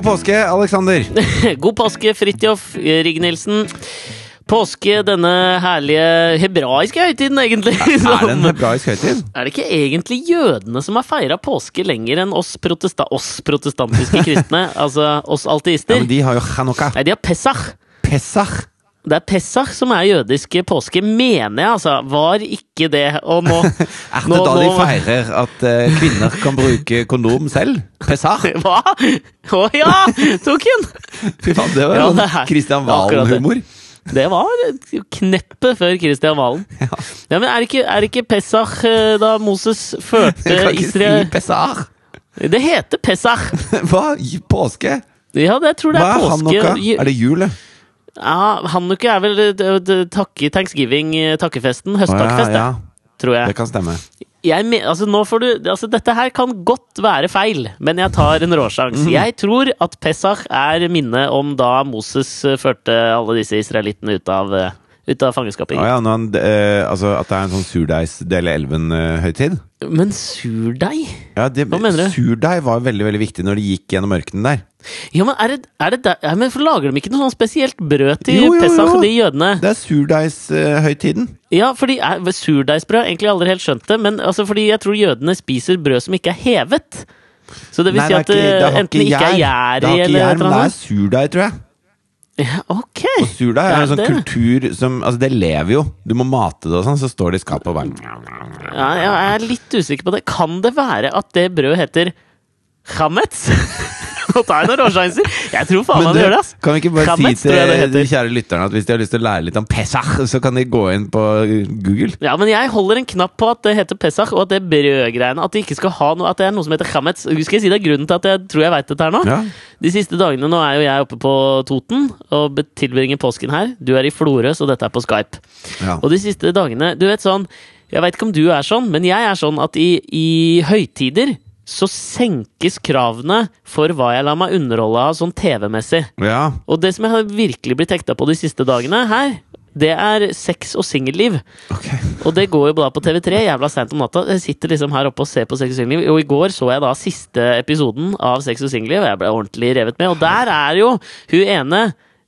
God påske, Aleksander! God påske, Fridtjof Rigg-Nielsen. Påske, denne herlige hebraiske høytiden, egentlig. Er det en hebraisk høytid? er det ikke egentlig jødene som har feira påske lenger enn oss, protesta oss protestantiske kristne? altså oss Ja, men de har jo chanukka. Nei, de har Pesach. Pesach. Det er Pesach som er jødiske påske, mener jeg, altså. Var ikke det Og nå Er det Nå- da de feirer at uh, kvinner kan bruke kondom selv? Pesach? Hva?! Å ja! Tok hun! Fy faen, det var Ja, jo det er- Christian det. Valen-humor. Det var kneppet før Kristian Valen. Ja. men er det ikke, er ikke Pesach eh, da Moses førte Israel Jeg kan ikke si Pesach! Det heter Pesach! Hva? Påske? Ja, det, tror det er er påske. Er det jul? det? Ja, Hanukka er vel eh, takke, thanksgiving, eh, takkefesten. Høsttakkefest, ja, ja. tror jeg. det kan stemme. jeg altså, du, altså, dette her kan godt være feil, men jeg tar en råsjans. Mm. Jeg tror at Pesach er minnet om da Moses eh, førte alle disse israelittene ut av, ut av fangenskapet. Å ja, han, eh, altså at det er en sånn surdeigsdele elven-høytid? Men surdeig? Ja, det, Hva mener du? Surdeig var veldig veldig viktig når de gikk gjennom ørkenen der. Ja, men er det, er det der ja, Men for lager de ikke noe sånn spesielt brød til Jo, jo, jo. De jødene? Det er surdeigshøytiden. Ja, fordi er, Surdeigsbrød egentlig aldri helt skjønt det, men altså fordi jeg tror jødene spiser brød som ikke er hevet. Så det vil Nei, si at det, det enten ikke er gjær. i, ikke eller noe. det er surdeig, tror jeg. Ok! Og surdeig er en sånn det- kultur som Altså, det lever jo. Du må mate det og sånn, så står det i skapet og bare Ja, jeg er litt usikker på det. Kan det være at det brødet heter chametz? Nå tar jeg noen råsjanser. Jeg tror faen meg du, gjør det, ass. kan vi ikke bare Chametz, si tror jeg det til heter. de kjære lytterne at hvis de har lyst til å lære litt om Pesach, så kan de gå inn på Google? Ja, men jeg holder en knapp på at det heter Pesach, og at det brødgreiene At det ikke skal ha noe At det er noe som heter chametz. Skal jeg si det er grunnen til at jeg tror jeg veit dette her nå? Ja. De siste dagene nå er jo jeg oppe på Toten og be- tilbringer påsken her. Du er i Florø, så dette er på Skype. ja. Og de siste dagene Du vet sånn Jeg veit ikke om du er sånn, men jeg er sånn at i, i høytider så senkes kravene for hva jeg lar meg underholde av sånn TV-messig. ja. Og det som jeg har virkelig blitt hekta på de siste dagene her, det er sex og singelliv. Okay. Og det går jo da på TV3 jævla seint om natta. Jeg sitter liksom her oppe og ser på Sex og singelliv. Og i går så jeg da siste episoden av Sex og singelliv, og jeg ble ordentlig revet med. Og der er jo hun ene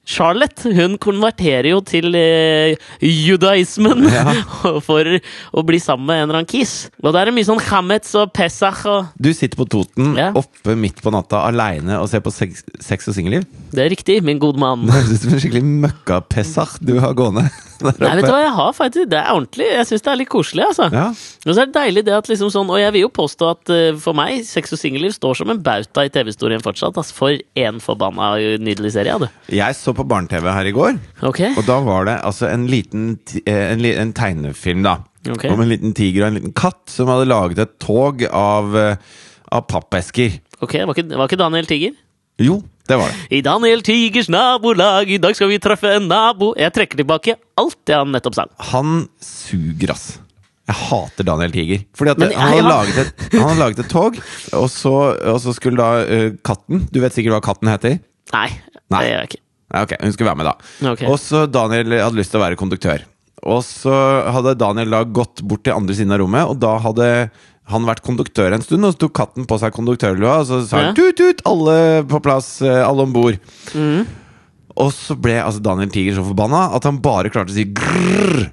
Charlotte hun konverterer jo til eh, judaismen Ja. for å bli sammen med en eller annen kis. Og der er det mye sånn chametz og pesach og Du sitter på Toten Ja. oppe midt på natta aleine og ser på sex, sex og singelliv? Det er riktig, min gode mann. Det høres ut som en skikkelig møkka-Pesach du har gående. Der Nei, vet du hva jeg har faktisk? Det er ordentlig. Jeg syns det er litt koselig, altså. Ja. Og så er det deilig det at liksom sånn Og jeg vil jo påstå at uh, for meg, Sex og singelliv står som en bauta i TV-historien fortsatt. Altså, for en forbanna nydelig serie, du. Jeg så på barne-TV her i går, okay. og da var det altså en liten eh, en, en tegnefilm, da. Okay. Om en liten tiger og en liten katt som hadde laget et tog av, eh, av pappesker. ok, Var ikke, var ikke Daniel Tiger? Jo, det var det. I Daniel Tigers nabolag, i dag skal vi treffe en nabo Jeg trekker tilbake alt det han nettopp sang. Han suger, ass. Jeg hater Daniel Tiger. Fordi at Men han, hadde laget et, han hadde laget et tog, og så, og så skulle da uh, katten Du vet sikkert hva katten heter? Nei, Nei. det gjør jeg ikke. Nei, ok, hun skulle være med, da. Okay. Og så Daniel hadde lyst til å være konduktør. Og så hadde Daniel da gått bort til andre siden av rommet, og da hadde han vært konduktør en stund, og så tok katten på seg konduktørlua, og så sa han tut-tut, alle på plass, eh, alle om bord. Mm. Og så ble altså Daniel Tiger så forbanna at han bare klarte å si grrr.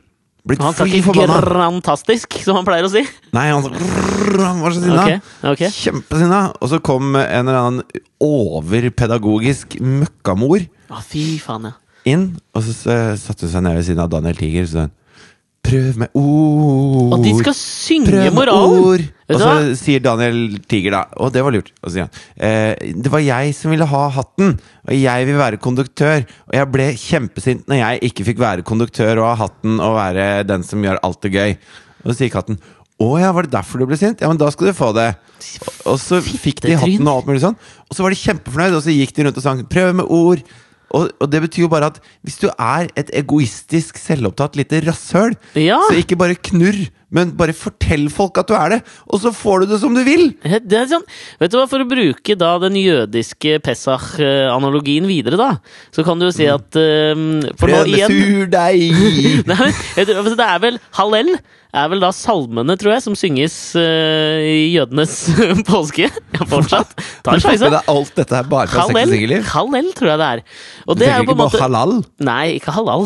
Blitt Han sa ikke grantastisk, som han pleier å si. Nei, han sa grrr, han var så sinna. Okay, okay. Kjempesinna. Og så kom en eller annen overpedagogisk møkkamor ah, fy faen, ja. inn, og så så satte hun seg ned ved siden av Daniel Tiger og hun, Prøv med ord. Og de skal synge Prøv med moralen! ord. Og så sier Daniel Tiger da Og det var lurt. Og så sier han eh, Det var jeg som ville ha hatten, og jeg vil være konduktør. Og jeg ble kjempesint når jeg ikke fikk være konduktør og ha hatten og være den som gjør alt det gøy. Og så sier katten å ja, var det derfor du ble sint? Ja, men da skal du få det. Og så fikk de hatten og alt mulig sånn. Og så var de kjempefornøyd, og så gikk de rundt og sang 'prøv med ord'. Og, og det betyr jo bare at hvis du er et egoistisk, selvopptatt lite rasshøl, Ja. så ikke bare knurr Men bare fortell folk at du er det, og så får du det som du vil! Det er sånn, vet du hva, For å bruke da den jødiske Pesach-analogien videre, da, så kan du jo si at um, For nå igjen! Nei, men altså, Det er vel Hallel er vel da salmene, tror jeg, som synges uh, i jødenes påske. Ja, fortsatt. Ta en sjanse. alt dette er bare fra Hallel? Hallel, tror jeg det er. Og det er jo på en måte halal? Nei, ikke halal.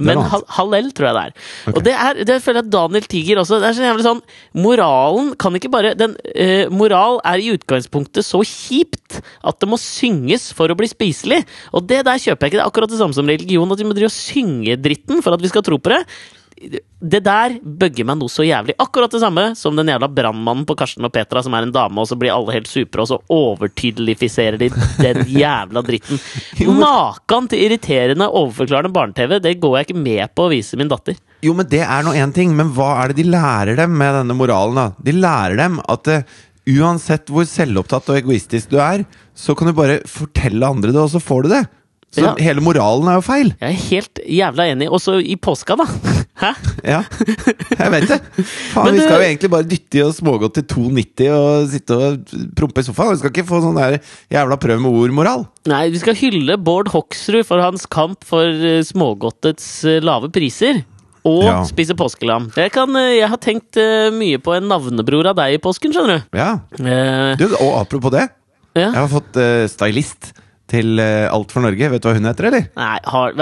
Men hal Hallel, tror jeg det er. Okay. Og det er, det føler jeg at Daniel Tiger også Det er så jævlig sånn Moralen kan ikke bare den, uh, Moral er i utgangspunktet så kjipt at det må synges for å bli spiselig. Og det der kjøper jeg ikke. Det er akkurat det samme som religion. At vi må drive og synge dritten for at vi skal tro på det. Det der bøgger meg noe så jævlig. Akkurat det samme som den jævla brannmannen på Karsten og Petra som er en dame, og så blir alle helt supre, og så overtydelifiserer de den jævla dritten. Makan til irriterende, overforklarende barne-TV, det går jeg ikke med på å vise min datter. Jo, men det er nå én ting, men hva er det de lærer dem med denne moralen? da? De lærer dem at uh, uansett hvor selvopptatt og egoistisk du er, så kan du bare fortelle andre det, og så får du det. Så Ja. hele moralen er jo feil. Jeg er helt jævla enig. Også i påska, da. Hæ? Ja, jeg vet det. Faen, Vi skal jo egentlig bare dytte i oss smågodt til 2,90 og sitte og prompe i sofaen. Vi skal ikke få sånn der jævla prøv med ord-moral. Nei, vi skal hylle Bård Hoksrud for hans kamp for eh, smågodtets eh, lave priser. Og Ja. spise påskelam. Jeg, kan, eh, jeg har tenkt mye på en navnebror av deg i påsken, skjønner du. Ja. Du, og apropos det, ja. jeg har fått uh, stylist til uh, Alt for Norge. Vet du hva hun heter, eller? Nei, har,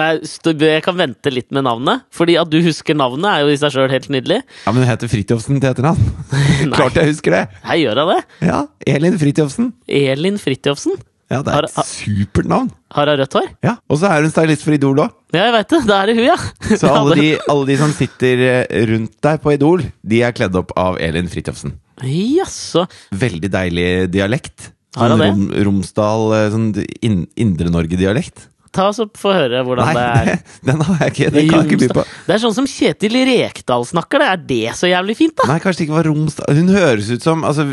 jeg kan vente litt med navnet. Fordi at du husker navnet, er jo i seg sjøl helt nydelig. Ja, men Hun heter Fridtjofsen til etternavn. Klart jeg husker det! Jeg gjør jeg det. Ja, Elin Fridtjofsen. Elin Fridtjofsen. Ja, det er et supert navn. Har hun rødt hår? Ja, Og så er hun stylist for Idol òg. Ja, jeg veit det. Da er det hun, ja. Så alle de, alle de som sitter eh, rundt deg på Idol, de er kledd opp av Elin Fridtjofsen. Jaså. Veldig deilig dialekt. Har han det? rom, Romsdal, eh, sånn in, Indre Norge-dialekt. Ta oss og Få høre hvordan Nei, det er. det, den har jeg ikke. Den kan jeg ikke by på. Det er sånn som Kjetil Rekdal snakker. Det Er det så jævlig fint, da? Nei, kanskje det ikke var Romsdal Hun høres ut som altså,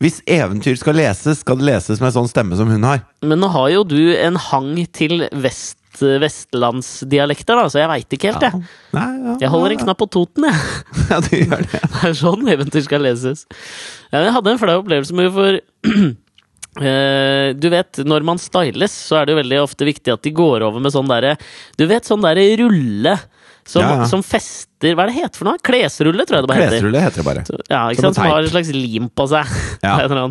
Hvis eventyr skal leses, skal det leses med sånn stemme som hun har. Men nå har jo du en hang til vest, vestlandsdialekter, da, så jeg veit ikke helt, jeg. Nei, ja, Jeg holder en knapp på Toten, jeg. Ja, du gjør det. Det er sånn eventyr skal leses. Jeg hadde en flau opplevelse med for eh, Du vet, når man styles, så er det jo veldig ofte viktig at de går over med sånn derre Du vet, sånn derre rulle som, Ja, ja. som fester Hva er det heter for noe? Klesrulle, tror jeg det bare heter. Klesrulle heter det bare. Ja, ikke Som sant? Som har et slags lim på seg. Ja.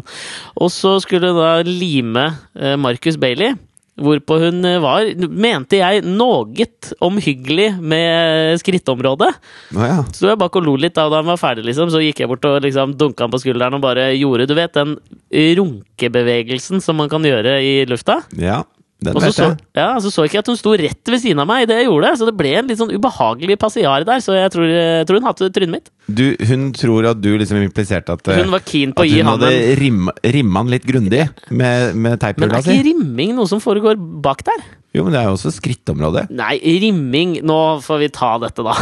Og så skulle du da lime eh, Marcus Bailey. Hvorpå hun eh, var, mente jeg, noget omhyggelig med skrittområdet. Å ja. Så jeg bak og lo litt da da han var ferdig, liksom. Så gikk jeg bort og liksom dunka han på skulderen og bare gjorde, du vet, den runkebevegelsen som man kan gjøre i lufta. ja. Den Og så så, ja, så så ikke jeg at hun sto rett ved siden av meg idet jeg gjorde det. Så det ble en litt sånn ubehagelig passiar der, så jeg tror, jeg tror hun hadde trynet mitt. Du, hun tror at du liksom impliserte at eh, Hun var keen på å At gi hun hadde rimma, han litt grundig med, med Men er ikke rimming noe som foregår bak der? Jo, men det er jo også skrittområde. Nei, rimming Nå får vi ta dette, da.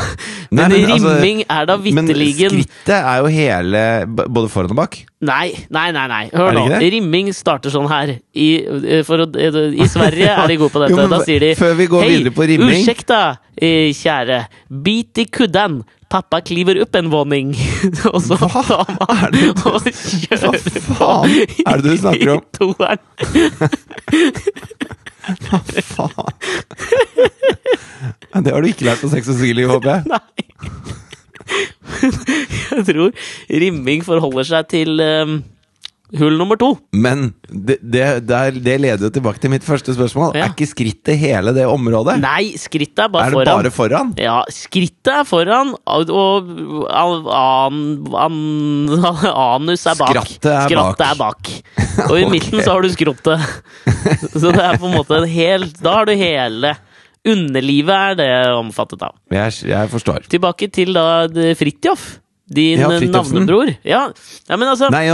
Nei, Men, rimming altså- rimming er da Men skrittet er jo hele Både foran og bak. Nei, nei, nei. nei. Hør nå. Rimming starter sånn her. I, eh, for eh, I Sverige er de gode på dette. Jo, men da sier de før vi går Hei, videre på rimming- Unnskyld, eh, kjære. Bit i kudden. Pappa kliver opp en våning. og så Hva tar man det- og kjører Hva faen er det du snakker om? I toeren. Faen. Det har du ikke lært på Sex og Sigerliv, håper jeg. Nei. Jeg tror rimming forholder seg til um, hull nummer to. Men det, det, det leder jo tilbake til mitt første spørsmål. Ja. Er ikke skrittet hele det området? Nei, skrittet er bare er det foran. bare foran? Ja, skrittet er foran, og og an, an, anus er bak. Skrattet er Skrattet bak. er bak. Og i okay. midten så har du skrottet. Så det er på en måte en hel Da har du hele Underlivet er det omfattet av. Jeg, jeg forstår. Tilbake til da det- Fridtjof. Din Ja, navnebror. Ja. ja, men altså Nei,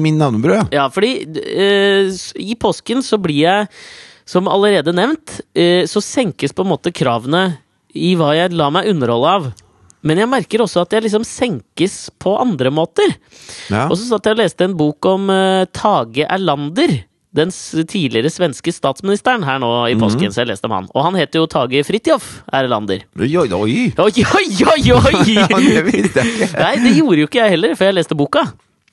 min navnebror, ja. Ja, fordi uh, i påsken så blir jeg, som allerede nevnt, uh, så senkes på en måte kravene i hva jeg lar meg underholde av. Men jeg merker også at jeg liksom senkes på andre måter. ja. Og så satt jeg og leste en bok om uh, Tage Erlander. Den tidligere svenske statsministeren her nå i påsken, så jeg leste om han. Og han heter jo Tage Fridtjof Erlander. Oi, oi, oi! Oi, oi, oi, Ja, det. Nei, det gjorde jo ikke jeg heller, før jeg leste boka.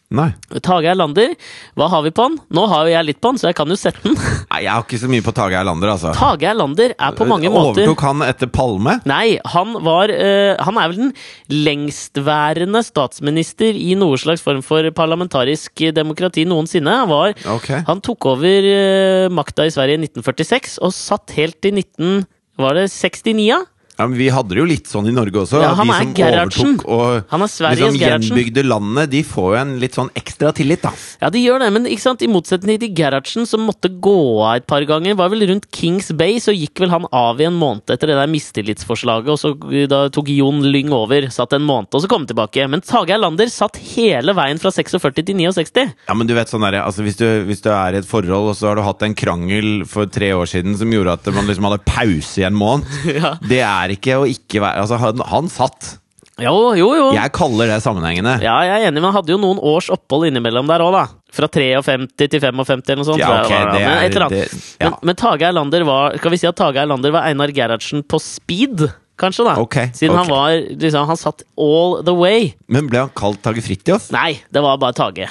Nei. Tage Erlander, hva har vi på han? Nå har jo jeg litt på han, så jeg kan jo sette den. Nei, jeg har ikke så mye på Tage Erlander, altså. Tage Erlander er på mange måter Overtok han etter Palme? Nei, han var uh, Han er vel den lengstværende statsminister i noe slags form for parlamentarisk demokrati noensinne. Han, var, okay. han tok over uh, makta i Sverige i 1946 og satt helt til 19... Var det 69? Ja? Ja, men Vi hadde det jo litt sånn i Norge også. Ja, han de er som Gerhardsen. overtok og Han er Sveriges liksom gjenbygde landet, de får jo en litt sånn ekstra tillit, da. Ja, de gjør det, men ikke sant? i motsetning til Gerhardsen, som måtte gå av et par ganger, var vel rundt Kings Bay, så gikk vel han av i en måned etter det der mistillitsforslaget, og så eh, da tok Jon Lyng over, satt en måned, og så kom han tilbake. Men Tage Erlander satt hele veien fra 46 til 69. Ja, men du vet sånn derre, altså hvis du, hvis du er i et forhold, og så har du hatt en krangel for tre år siden som gjorde at man liksom hadde pause i en måned, Ja. det er ikke å ikke være Altså, han, han satt. Jo, jo, jo. Jeg kaller det sammenhengende. Ja, jeg er enig, men han hadde jo noen års opphold innimellom der òg, da. Fra 53 til 55 eller noe sånt. Ja, tror jeg ok, var, da. det men, er- et det- ja. men, men Tage Erlander var Kan vi si at Tage Erlander var Einar Gerhardsen på speed? Kanskje, da. Okay, Siden han var liksom, Han satt all the way. Men ble han kalt Tage Fridtjof? Nei, det var bare Tage.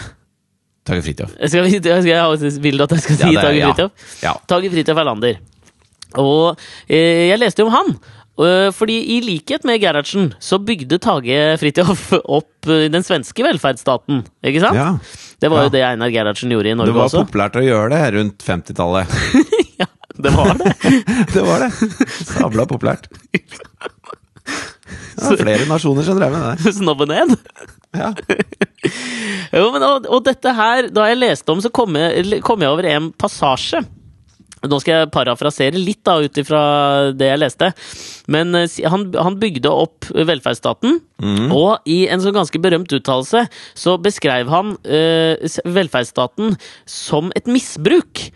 Tage Fridtjof. Skal vi, skal jeg, vil du at jeg skal si Ja, det- Tage ja. Fridtjof? Ja. Tage Fridtjof Erlander. Og eh, jeg leste jo om han. Eh, fordi i likhet med Gerhardsen så bygde Tage Fridtjof opp eh, den svenske velferdsstaten. Ikke sant? Ja. Det var Ja. jo det Einar Gerhardsen gjorde i Norge også. Det var også. populært å gjøre det rundt 50-tallet. ja, det var det. Det var det. Sabla populært. Det var flere nasjoner som drev med det. Snobbe ned. Ja. Jo, men, og, og dette her, da jeg leste om, så kom jeg, kom jeg over en passasje. Nå skal jeg parafrasere litt da, ut ifra det jeg leste. Men eh, han, han bygde opp velferdsstaten, og i en sånn ganske berømt uttalelse så beskrev han uh, velferdsstaten som et misbruk.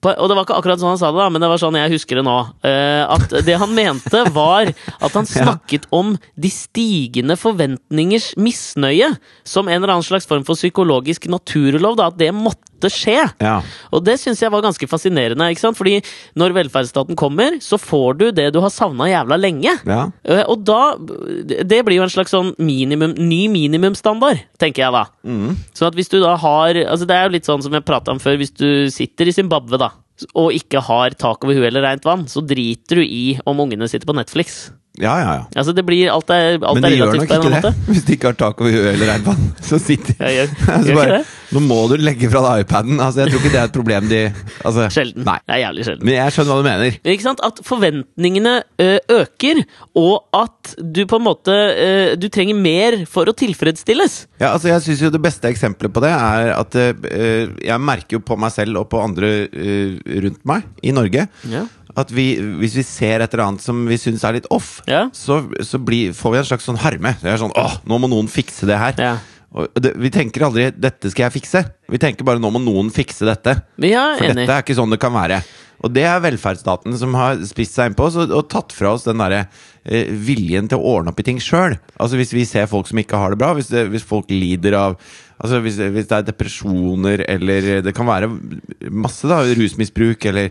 Og det var ikke akkurat sånn han sa det, da, men det var sånn jeg husker det nå. Eh, at det han mente, var at han snakket om de stigende forventningers misnøye som en eller annen slags form for psykologisk naturlov. Da, at det måtte skje. Ja. Og det syns jeg var ganske fascinerende. ikke sant? Fordi når velferdsstaten kommer, så får du det du har savna jævla lenge. ja. Eh, Og da Det blir jo en slags sånn minimum, ny minimumsstandard, tenker jeg da. Sånn at hvis du da har altså Det er jo litt sånn som jeg prata om før, hvis du sitter i Zimbabwe, da. Og ikke har tak over huet eller rent vann, så driter du i om ungene sitter på Netflix. Ja, ja, ja. Altså det blir Alt er, alt Men er de gjør nok ikke det. Hvis de ikke har tak over huet eller regnvann. Så sitter Jeg gjør, Altså gjør bare, det. Nå må du legge fra deg iPaden. Altså, jeg tror ikke det er et problem de altså, Sjelden. Nei. Det er jævlig sjelden. Men jeg skjønner hva du mener. Ikke sant? At forventningene øker, og at du på en måte Du trenger mer for å tilfredsstilles. Ja, altså Jeg synes jo det beste eksempelet på det er at eh, jeg merker jo på meg selv og på andre eh, rundt meg i Norge Ja. At vi, hvis vi ser et eller annet som vi syns er litt off, Ja. så, så blir, får vi en slags sånn harme. Det er sånn åh, nå må noen fikse det her. Ja. Det, vi tenker aldri 'dette skal jeg fikse'. Vi tenker bare 'nå må noen fikse dette'. Jeg For enig. dette er ikke sånn det kan være. Og det er velferdsstaten som har spist seg innpå oss og, og tatt fra oss den derre eh, viljen til å ordne opp i ting sjøl. Altså hvis vi ser folk som ikke har det bra, hvis, det, hvis folk lider av Altså hvis, hvis det er depresjoner, eller det kan være masse, da, rusmisbruk, eller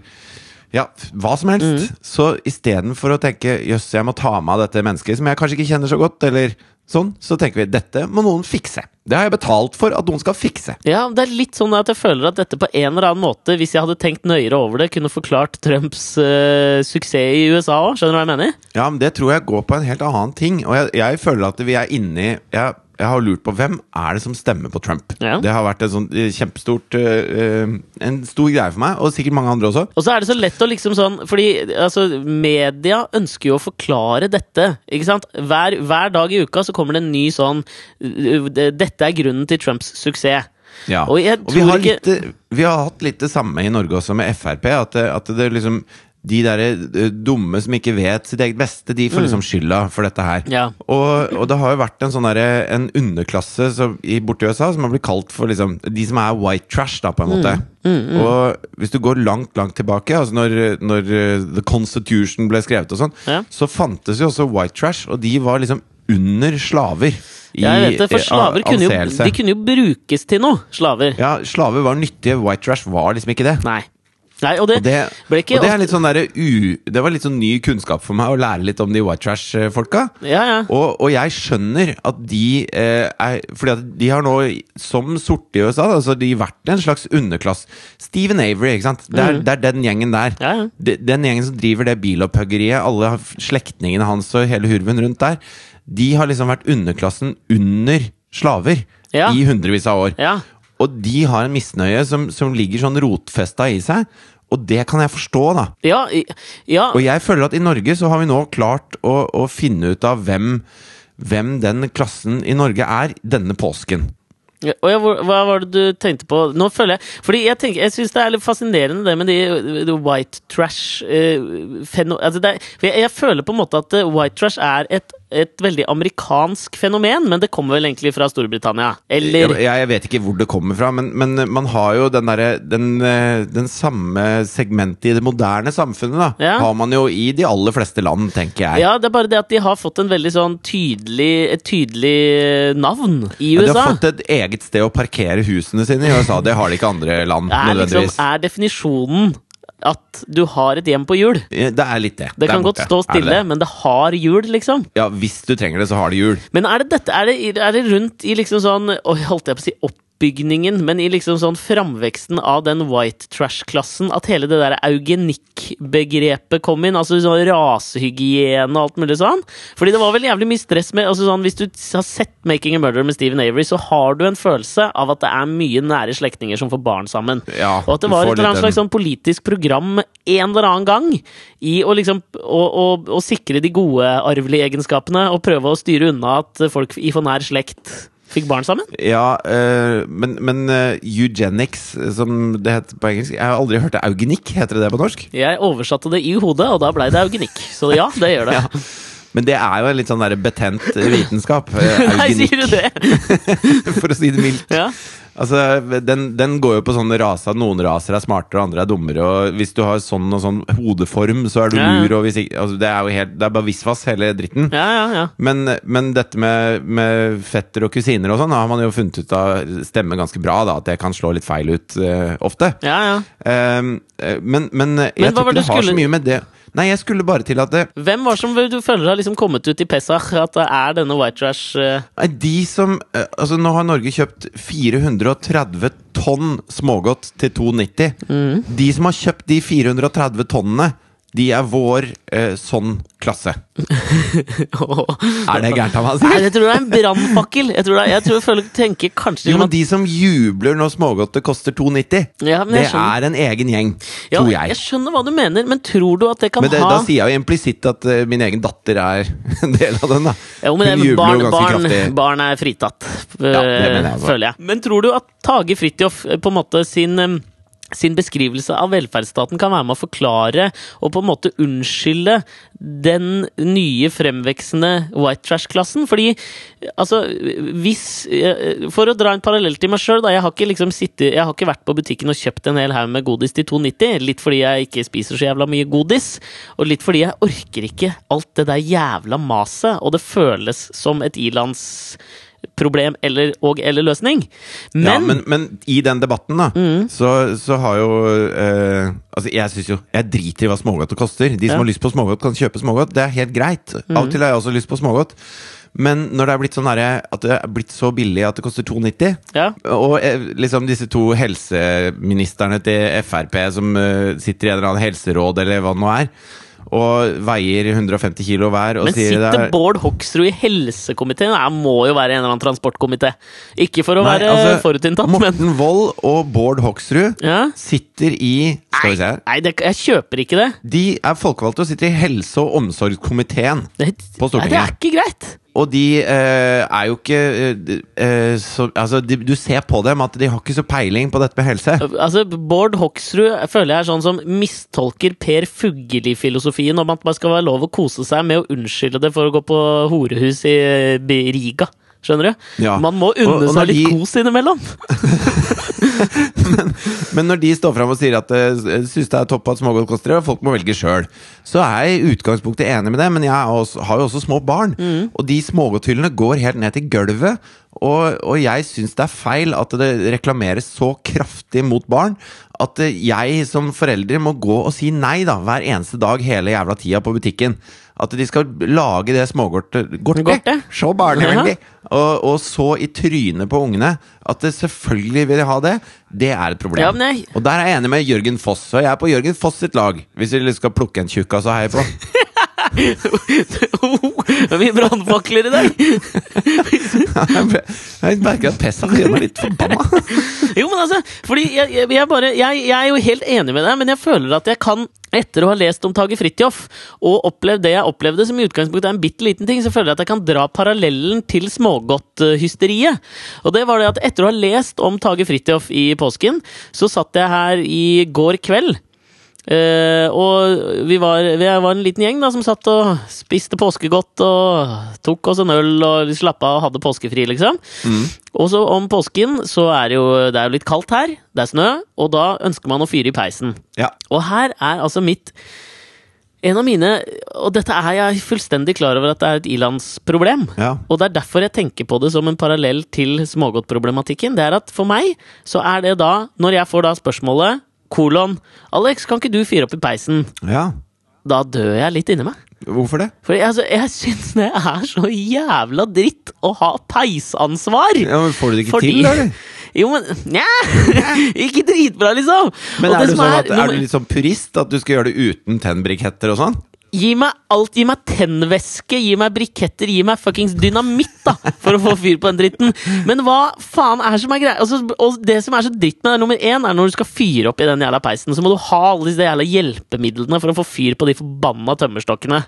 ja, hva som helst. Så istedenfor å tenke 'jøss, jeg må ta meg av dette mennesket', som jeg kanskje ikke kjenner så godt, eller sånn, så tenker vi 'dette må noen fikse'. Det har jeg betalt for at noen skal fikse. Ja, det er litt sånn at jeg føler at dette på en eller annen måte, hvis jeg hadde tenkt nøyere over det, kunne forklart Trumps uh, suksess i USA òg. Skjønner du hva jeg mener? Ja, men det tror jeg går på en helt annen ting. Og jeg, jeg føler at vi er inne i jeg, jeg har lurt på hvem er det som stemmer på Trump. Ja. Det har vært en sånn eh, kjempestort eh, eh, En stor greie for meg, og sikkert mange andre også. Og så er det så lett å liksom sånn Fordi altså, media ønsker jo å forklare dette. Ikke sant? Hver, hver dag i uka så kommer det en ny sånn uh, Dette er grunnen til Trumps suksess. Ja. Og Og vi har, litt, vi har hatt litt det samme i Norge også med Frp. At at det liksom de der eh, dumme som ikke vet sitt eget beste, de får liksom skylda for dette her. Mm. Ja. Og, og det har jo vært en sånn derre En underklasse som, i, borti USA som har blitt kalt for liksom De som er white trash, da, på en måte. Mm, Og hvis du går langt, langt tilbake, altså når, når eh, The Constitution ble skrevet og sånn, Ja. så fantes jo også white trash, og de var liksom under slaver. i Jeg vet det, for eh, slaver kunne jo, de kunne jo brukes til noe. Slaver. Ja, slaver var nyttige, white trash var liksom ikke det. Nei. Nei, og det, Og det, ikke og det er litt sånn der, u... Det var litt sånn ny kunnskap for meg å lære litt om de white trash-folka. Ja, ja. Og, og jeg skjønner at de eh, er Fordi at de har nå, som sorte i USA, altså de har vært en slags underklass. Steven Avery, ikke sant. Det er, det er den gjengen der. Ja, ja. De, den gjengen som driver det bilopphuggeriet, alle slektningene hans og hele hurven rundt der, de har liksom vært underklassen under slaver i hundrevis av år. ja. Og de har en misnøye som, som ligger sånn rotfesta i seg. Og det kan jeg forstå, da. Ja, ja. Og jeg føler at i Norge så har vi nå klart å, å finne ut av hvem, hvem den klassen i Norge er denne påsken. Ja, hva var det du tenkte på? Nå føler jeg Fordi jeg, tenker, jeg syns det er litt fascinerende det med de, de white trash eh, feno, altså det jeg, jeg føler på en måte at eh, white trash er et, et veldig amerikansk fenomen, men det kommer vel egentlig fra Storbritannia? Eller Jeg, jeg vet ikke hvor det kommer fra, men, men man har jo den derre den, eh, den samme segmentet i det moderne samfunnet, da. Ja. Har man jo i de aller fleste land, tenker jeg. Ja, det er bare det at de har fått en veldig sånn tydelig Et tydelig eh, navn i Ja, de har fått et eget sted å parkere husene sine i USA. Det har de ikke andre land, er, liksom, er definisjonen at du har et hjem på hjul? Det er litt det. Det det kan godt stå stille, det det? men det har hjul, liksom. Ja, hvis du trenger det, så har det hjul. Men er det dette Er det, er det rundt i liksom sånn holdt jeg på å si oppbygningen, men i liksom sånn framveksten av den white trash-klassen at hele det der eugenikkbegrepet kom inn? Altså sånn rasehygiene og alt mulig sånn? Fordi det var vel jævlig mye stress med altså sånn, Hvis du har sett 'Making a Murder' med Stephen Avery, så har du en følelse av at det er mye nære slektninger som får barn sammen. Ja, Og at det var et eller annet slags sånn politisk program en eller annen gang i å liksom å, å, å sikre de gode arvelige egenskapene og prøve å styre unna at folk i for nær slekt fikk barn sammen. Ja, eh, men, men eh, eugenics, som det heter på engelsk Jeg har aldri hørt det. Eugenikk, heter det det på norsk? Jeg oversatte det i hodet, og da blei det eugenikk. Så ja, det gjør det. Ja. Men det er jo en litt sånn der betent vitenskap. eh, Nei, sier du det? for å si det mildt. Ja. Altså, den, den går jo på sånne raser. Noen raser er smartere, andre er dummere. Og hvis du har sånn og sånn hodeform, så er du Ja, lur. Og ikke, altså, det er jo helt Det er bare visvas, hele dritten. Ja, ja, ja. Men, men dette med, med fetter og kusiner og sånn har man jo funnet ut av stemmer ganske bra. da At det kan slå litt feil ut uh, ofte. ja, ja. Eh, men, men jeg Men tror ikke det det har skulle- så mye med det Nei, jeg skulle bare til at det, Hvem var som du føler har liksom kommet ut i Pesach? At det er denne white trash uh... Nei, De som uh, Altså, nå har Norge kjøpt 430 tonn smågodt til 2,90. Mm. De som har kjøpt de 430 tonnene, de er vår eh, sånn klasse. Er det gærent av meg å si? Nei, jeg tror det er en brannfakkel. Jeg tror er, jeg tror folk tenker kanskje Jo, men de som jubler når smågodtet koster 2,90, Ja, det skjønner. er en egen gjeng, ja, tror jeg. Jeg skjønner hva du mener, men tror du at det kan Men det, ha da sier jeg jo implisitt at uh, min egen datter er en del av den, da. Jo, men Hun det- jubler barn, jo ganske barn, kraftig. barn er fritatt, uh, ja, jeg øh, føler jeg. Men tror du at Tage Fridtjof øh, på en måte sin øh, sin beskrivelse av velferdsstaten kan være med å forklare og på en måte unnskylde den nye fremveksende white trash-klassen. Fordi, altså, hvis eh, For å dra en parallell til meg sjøl, da. Jeg har ikke liksom sittet Jeg har ikke vært på butikken og kjøpt en hel haug med godis til 2,90. Litt fordi jeg ikke spiser så jævla mye godis, og litt fordi jeg orker ikke alt det der jævla maset, og det føles som et ilandsproblem eller, og eller løsning. Men, ja, men, men i den debatten, da, så, så har jo eh, Altså, jeg synes jo Jeg driter i hva smågodt koster. De som Ja. har lyst på smågodt, kan kjøpe smågodt. Det er helt greit. Av og til har jeg også lyst på smågodt. Men når det er blitt sånn at det er blitt så billig at det koster 2,90 ja. Og eh, liksom disse to helseministerne til Frp som eh, sitter i en eller annen helseråd, eller hva det nå er, og veier 150 kilo hver og Men sitter er Bård Hoksrud i helsekomiteen? Han må jo være en eller annen transportkomité. Ikke for å Nei, være altså, forutinntatt, men Morten Wold og Bård Hoksrud ja. sitter i Skal vi se Nei, det, jeg kjøper ikke det. De er folkevalgte og sitter i helse- og omsorgskomiteen. det På Stortinget. Nei, det er ikke greit. Og de eh, er jo ikke eh, eh, så, Altså, de, du ser på dem at de har ikke så peiling på dette med helse. Altså, Bård Hoksrud føler jeg er sånn som mistolker Per Fugelli-filosofien om at man skal være lov å kose seg med å unnskylde det for å gå på horehus i eh, Riga. Skjønner du? Ja. Man må unne og seg litt de- kos innimellom. Men når de står fram og sier at de syns det er topp at smågodt koster det, og folk må velge sjøl, så er jeg i utgangspunktet enig med det, men jeg også, har jo også små barn. Og de smågodthyllene går helt ned til gulvet. Og, og jeg syns det er feil at det reklameres så kraftig mot barn at eh, jeg som forelder må gå og si nei da hver eneste dag hele jævla tida på butikken. At de skal lage det smågodtet? Så barnevennlig! Og, og så i trynet på ungene at det selvfølgelig vil de ha det. Det er et problem. Ja, Og der er jeg enig med Jørgen Foss. Og jeg er på Jørgen Foss sitt lag, hvis vi skal plukke en tjukkas å heie på. Det er mye brannfakler i dag! Jeg merker at Pessa gjør meg litt forbanna. Jo, men altså, fordi jeg, jeg, jeg, bare, jeg, jeg er jo helt enig med deg, men jeg føler at jeg kan, etter å ha lest om Tage Fridtjof, og opplevd det jeg opplevde, som i utgangspunktet er en bitte liten ting, så føler jeg at jeg kan dra parallellen til smågodthysteriet. Og det var det at etter å ha lest om Tage Fridtjof i påsken, så satt jeg her i går kveld. Eh, og vi var, vi var en liten gjeng da som satt og spiste påskegodt og tok oss en øl og slappa av og hadde påskefri, liksom. Og så om påsken så er det jo det er jo litt kaldt her, det er snø, og da ønsker man å fyre i peisen. Ja. Og her er altså mitt En av mine Og dette er jeg fullstendig klar over at det er et ilandsproblem. Ja. Og det er derfor jeg tenker på det som en parallell til smågodtproblematikken. Det er at for meg så er det da, når jeg får da spørsmålet kolon Alex, kan ikke du fyre opp i peisen? ja. Da dør jeg litt inni meg. Hvorfor det? For jeg, altså, jeg syns det er så jævla dritt å ha peisansvar! Ja, men Får du det ikke Fordi- til, eller? Jo, men Nja! Ikke dritbra, liksom! Men er det du, sånn at, er du litt sånn purist? At du skal gjøre det uten tennbriketter og sånn? Gi meg alt! Gi meg tennvæske, gi meg briketter, gi meg fuckings dynamitt, da! For å få fyr på den dritten. Men hva faen er som er greia? Altså, og det som er så dritt med det, nummer én, er når du skal fyre opp i den jævla peisen, så må du ha alle disse jævla hjelpemidlene for å få fyr på de forbanna tømmerstokkene.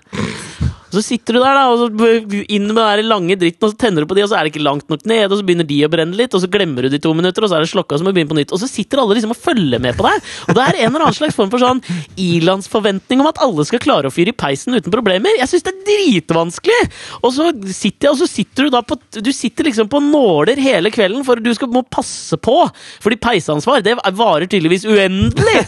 Og så sitter du der, da, og så inn med den lange dritten, og så tenner du på de, og så er det ikke langt nok ned, og så begynner de å brenne litt, og så glemmer du de to minutter, og så er det slokka, så må begynne på nytt. Og så sitter alle liksom og følger med på deg. Og det er en eller annen slags form for sånn ilandsforventning om at alle skal klare å fyre i peisen uten problemer. Jeg syns det er dritvanskelig! Og så sitter jeg, og så sitter du da på Du sitter liksom på nåler hele kvelden, for du skal, må passe på. Fordi peisansvar, det varer tydeligvis uendelig!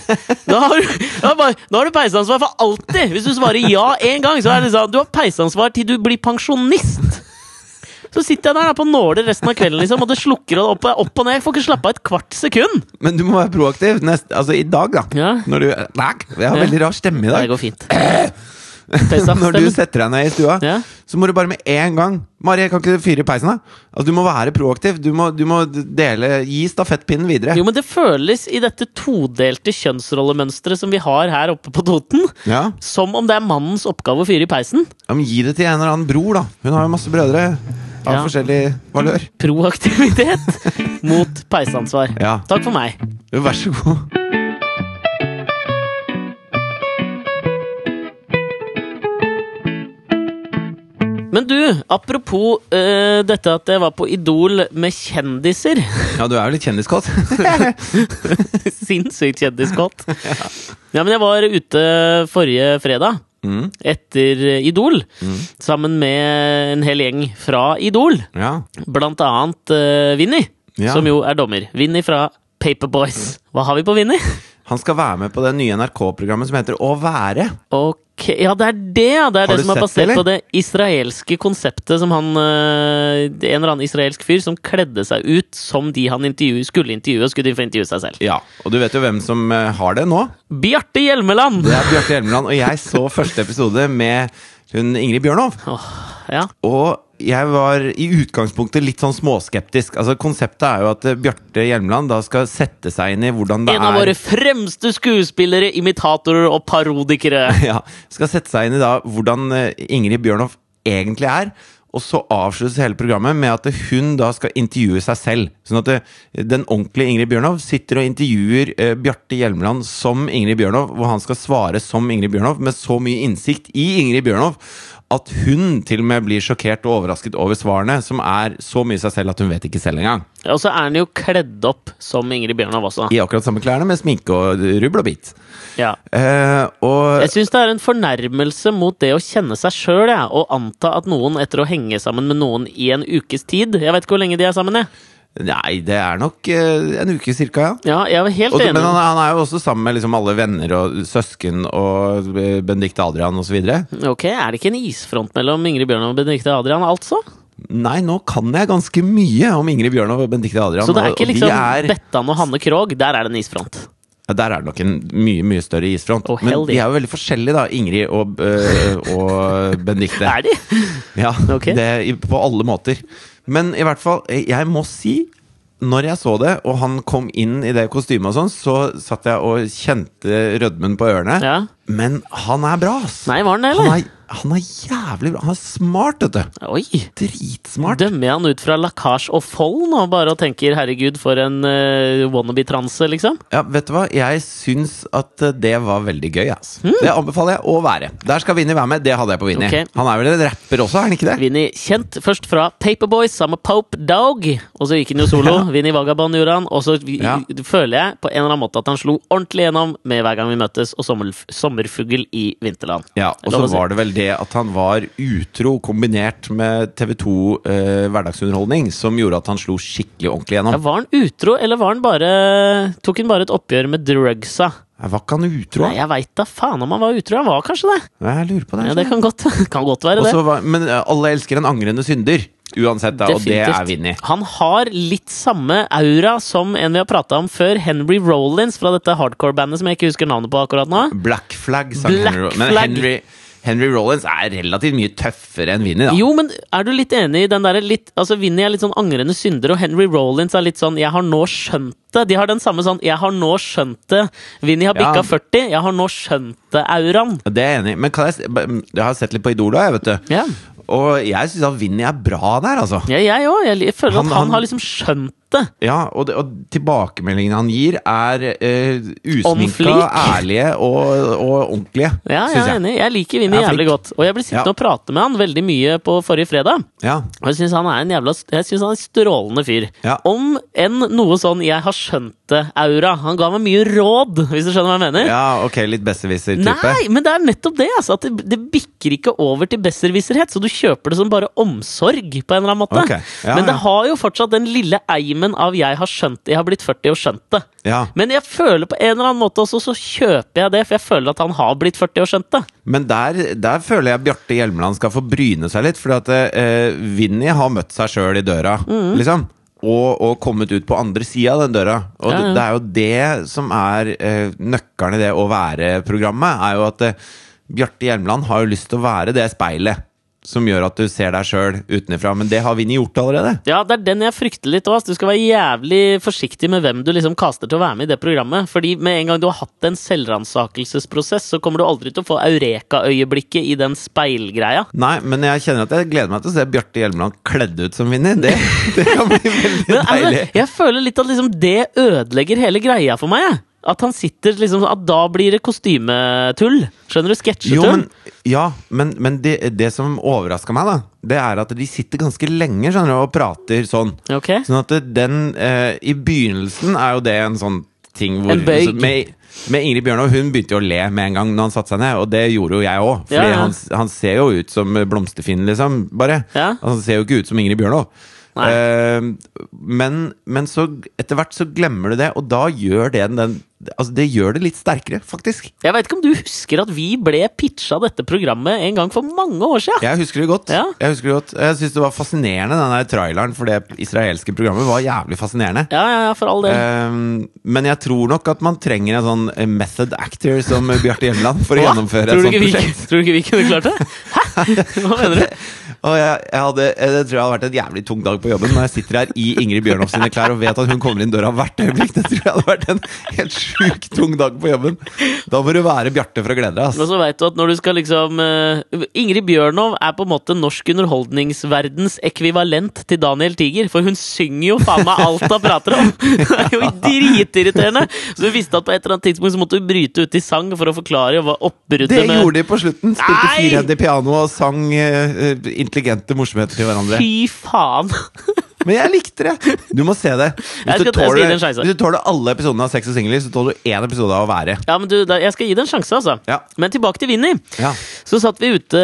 Da har, du, da har du peisansvar for alltid! Hvis du svarer ja én gang, så er det sånn Du har peisansvar til du blir pensjonist! Så sitter jeg der da på nåler resten av kvelden, liksom, og det slukker og opp, opp og ned. Jeg får ikke slappe av et kvart sekund! Men du må være proaktiv. Nest, altså i dag, da. Ja. Når du Nei, Jeg har veldig rar stemme i dag. Det går fint. Når du setter deg ned i stua, Ja. så må du bare med en gang Mari, kan ikke du fyre i peisen, da? Altså, du må være proaktiv. Du må, du må dele Gi stafettpinnen videre. Jo, men det føles i dette todelte kjønnsrollemønsteret som vi har her oppe på Toten, Ja. som om det er mannens oppgave å fyre i peisen. ja, men Gi det til en eller annen bror, da. Hun har jo masse brødre av Ja. forskjellig valør. Proaktivitet mot peisansvar. Ja. Takk for meg. Jo, vær så god. Men du, apropos eh, dette at jeg var på Idol med kjendiser. Ja, du er jo litt kjendiskåt. Sinnssykt kjendiskåt. Ja, men jeg var ute forrige fredag. Mm. Etter Idol, sammen med en hel gjeng fra Idol. Ja. Blant annet uh, Vinni, Ja. som jo er dommer. Vinni fra Paperboys. Hva har vi på Vinni? Han skal være med på det nye NRK-programmet som heter Å være. Ok, Ja, det er det! ja. Det er Har det som er basert det, på det israelske konseptet som han eh, En eller annen israelsk fyr som kledde seg ut som de han intervju, skulle intervjue, og skulle få intervjue seg selv. Ja, Og du vet jo hvem som eh, har det nå? Bjarte Hjelmeland! Det er Bjarte Hjelmeland. Og jeg så første episode med hun Ingrid Bjørnov. Oh, ja. Og jeg var i utgangspunktet litt sånn småskeptisk. Altså Konseptet er jo at eh, Bjarte Hjelmeland da skal sette seg inn i hvordan det er En av er våre fremste skuespillere, imitatorer og parodikere. ja, Skal sette seg inn i da hvordan eh, Ingrid Bjørnhoff egentlig er. Og så avsluttes hele programmet med at hun da skal intervjue seg selv. Sånn at den ordentlige Ingrid Bjørnov sitter og intervjuer eh, Bjarte Hjelmeland som Ingrid Bjørnov, hvor han skal svare som Ingrid Bjørnov, med så mye innsikt i Ingrid Bjørnov at hun til og med blir sjokkert og overrasket over svarene, som er så mye seg selv at hun vet ikke selv engang. Og så er han jo kledd opp som Ingrid Bjørnov også. I akkurat samme klærne, med sminke og rubbel og bit. Ja. Eh, og Jeg syns det er en fornærmelse mot det å kjenne seg sjøl, og anta at noen etter å henge sammen med noen i en ukes tid Jeg vet ikke hvor lenge de er sammen, jeg. Nei, det er nok eh, en uke cirka, ja. Ja, jeg var helt Og, enig. men han, er- han er jo også sammen med liksom alle venner og søsken og Benedicte Adrian osv. Ok, Er det ikke en isfront mellom Ingrid Bjørn og Benedicte Adrian, altså? Nei, nå kan jeg ganske mye om Ingrid Bjørn og Benedicte Adrian. Så det er ikke og liksom er- Bettan og Hanne Krogh, der er det en isfront. Ja, Der er det nok en mye mye større isfront. Oh, Men de er jo veldig forskjellige, da, Ingrid og, øh, og Benedicte. Er de? Ja, okay. det, på alle måter. Men i hvert fall, jeg må si når jeg så det, og han kom inn i det kostymet og sånn, så satt jeg og kjente rødmen på ørene. Ja. Men han er bra, ass! Nei, var den det, Han eller? er, han er jævlig bra. Han er smart, vet du. Oi! Dritsmart. Dømmer jeg han ut fra Lacage og Fold nå, bare og tenker 'herregud, for en uh, wannabe-transe', liksom? Ja, vet du hva? Jeg syns at eh, det var veldig gøy. ass. Mm. Det anbefaler jeg å være. Der skal Vinni være med. Det hadde jeg på Vinni. Okay. Han er vel en rapper også, er han ikke det? Vinni kjent først fra Paperboys sammen med Pope Dog, og så gikk han jo solo. Ja. Vinni Vagabond gjorde han, og så Ja. føler jeg på en eller annen måte at han slo ordentlig gjennom med Hver gang vi møtes og sommer, Sommerfugl i vinterland. Ja, Og så var det vel det at han var utro kombinert med TV2 eh, hverdagsunderholdning som gjorde at han slo skikkelig ordentlig Ja, gjennom. var han utro, eller var han bare tok han bare et oppgjør med drugsa? Jeg var ikke han utro? Nei, jeg veit da faen om han var utro. Han var kanskje det. Jeg lurer på det. Ja, det kan godt, kan godt være Også det. var, men eh, alle elsker en angrende synder. Uansett, da. Og det er. Vinni. Han har litt samme aura som en vi har prata om før, Henry Rollins fra dette hardcore-bandet som jeg ikke husker navnet på akkurat nå. Black Flag sang Black Henry Rollins. Men Henry, Henry Rollins er relativt mye tøffere enn Vinny, da. Jo, men er du litt enig i den derre litt Altså, Vinny er litt sånn angrende synder, og Henry Rollins er litt sånn 'jeg har nå skjønt det'. De har den samme sånn 'jeg har nå skjønt det'. Vinny har bikka Ja. 40, 'jeg har nå skjønt det'-auraen. Det er jeg enig i. Men kan jeg, jeg har sett litt på Idol, jeg, vet du. Ja. Og jeg syns at Vinni er bra der, altså. ja, jeg òg. Jeg føler Han- at han han- har liksom skjønt det. Ja, og, det, og tilbakemeldingene han gir, er uh, usminka, ærlige og, og ordentlige, Ja, jeg er jeg. enig. Jeg liker Vinny jævlig godt. Og jeg ble sittende Ja. og prate med han veldig mye på forrige fredag. Ja. Og jeg syns han er en jævla Jeg synes han er en strålende fyr. Ja. Om enn noe sånn 'jeg har skjønt det'-aura. Han ga meg mye råd, hvis du skjønner hva jeg mener. ja, ok, litt besserwisser-type. Nei, men det er nettopp det! Altså, at det, det bikker ikke over til besserwisserhet, så du kjøper det som bare omsorg. på en eller annen måte Okay. ja, Men det har jo fortsatt den lille eimen av 'jeg har skjønt det', 'jeg har blitt 40 og skjønt det'. Ja. Men jeg føler på en eller annen måte også, så kjøper jeg det, for jeg føler at han har blitt 40 og skjønt det. Men der, der føler jeg Bjarte Hjelmeland skal få bryne seg litt, fordi at eh, Vinni har møtt seg sjøl i døra, Mm. liksom. Og, og kommet ut på andre sida av den døra. Og Ja, ja. Det, det er jo det som er eh, nøkkelen i det å være-programmet. Er jo at eh, Bjarte Hjelmeland har jo lyst til å være det speilet som gjør at du ser deg sjøl utenfra. Men det har Vinni gjort allerede. Ja, det er den jeg frykter litt òg. Du skal være jævlig forsiktig med hvem du liksom kaster til å være med i det programmet. Fordi med en gang du har hatt en selvransakelsesprosess, så kommer du aldri til å få eureka-øyeblikket i den speilgreia. Nei, men jeg kjenner at jeg gleder meg til å se Bjarte Hjelmeland kledd ut som Vinni. Det, det kan bli veldig Men altså, deilig. jeg føler litt at liksom det ødelegger hele greia for meg. jeg. At han sitter liksom At da blir det kostymetull. Skjønner du? Sketsjetull. Jo, men, ja, men, men det, det som overraska meg, da, det er at de sitter ganske lenge skjønner du, og prater sånn. Okay. Sånn at den eh, I begynnelsen er jo det en sånn ting hvor En bøyg. så med, med Ingrid Bjørnov hun begynte jo å le med en gang når han satte seg ned, og det gjorde jo jeg òg. Fordi Ja, ja. Han, han ser jo ut som Blomsterfinn, liksom. Bare. Ja. Altså, han ser jo ikke ut som Ingrid Bjørnov. Eh, men, men så etter hvert så glemmer du det, og da gjør det den Altså, det gjør det litt sterkere, faktisk. Jeg veit ikke om du husker at vi ble pitcha dette programmet en gang for mange år siden? Jeg husker det godt. Ja. Jeg husker det godt Jeg syns det var fascinerende, den der traileren for det israelske programmet var jævlig fascinerende. Ja, ja, ja, for all del. Ehm, men jeg tror nok at man trenger en sånn eh, method actor som Bjarte Hjemland for å Hva? gjennomføre et sånt vi, prosjekt. tror du ikke vi kunne klart det? Hæ? Hva mener du? Og jeg, jeg hadde, eh, det tror jeg hadde vært en jævlig tung dag på jobben når jeg sitter her i Ingrid Bjørnov sine klær og vet at hun kommer inn døra hvert øyeblikk. Det tror jeg hadde vært en helt sjukt tung dag på jobben. Da må du være Bjarte for å glede deg. Og ass. så vet du at når du skal liksom uh, Ingrid Bjørnov er på en måte norsk underholdningsverdens ekvivalent til Daniel Tiger. For hun synger jo faen meg alt hun prater om! Det er jo dritirriterende! Så du visste at på et eller annet tidspunkt så måtte hun bryte ut i sang for å forklare hva oppbruddet Det gjorde de på slutten. Spilte Nei! firhendig piano og sang eh, intelligente morsomheter til hverandre. Fy faen! Men jeg likte det! Du må se det. Hvis, skal- du, tåler, hvis du tåler alle episodene av Sex og Singler, så tåler du én episode av Å være. Ja, men du, Jeg skal gi det en sjanse, altså. Ja. Men tilbake til Vinni. Ja. Så satt vi ute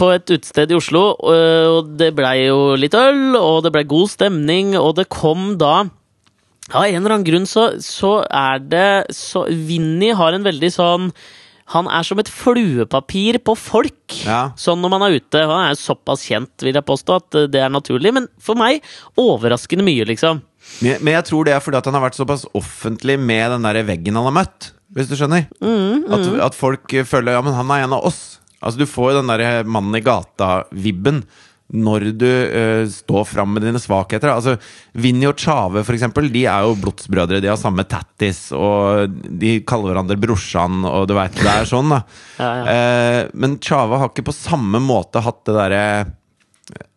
på et utested i Oslo, og- og det blei jo litt øl, og det blei god stemning, og det kom da Av en eller annen grunn så, så er det så Vinni har en veldig sånn han er som et fluepapir på folk, Ja. sånn når man er ute. Han er såpass kjent, vil jeg påstå, at eh, det er naturlig. Men for meg overraskende mye, liksom. Men, men jeg tror det er fordi at han har vært såpass offentlig med den der veggen han har møtt. Hvis du skjønner? Mm, At, at folk føler ja, men han er en av oss. Altså Du får jo den der mannen i gata-vibben når du uh, står fram med dine svakheter. Altså Vinni og Tjave, for eksempel, de er jo blodsbrødre. De har samme tattis, og de kaller hverandre brorsan, og du veit det er sånn, da. Ja, ja. Uh, men Tjave har ikke på samme måte hatt det derre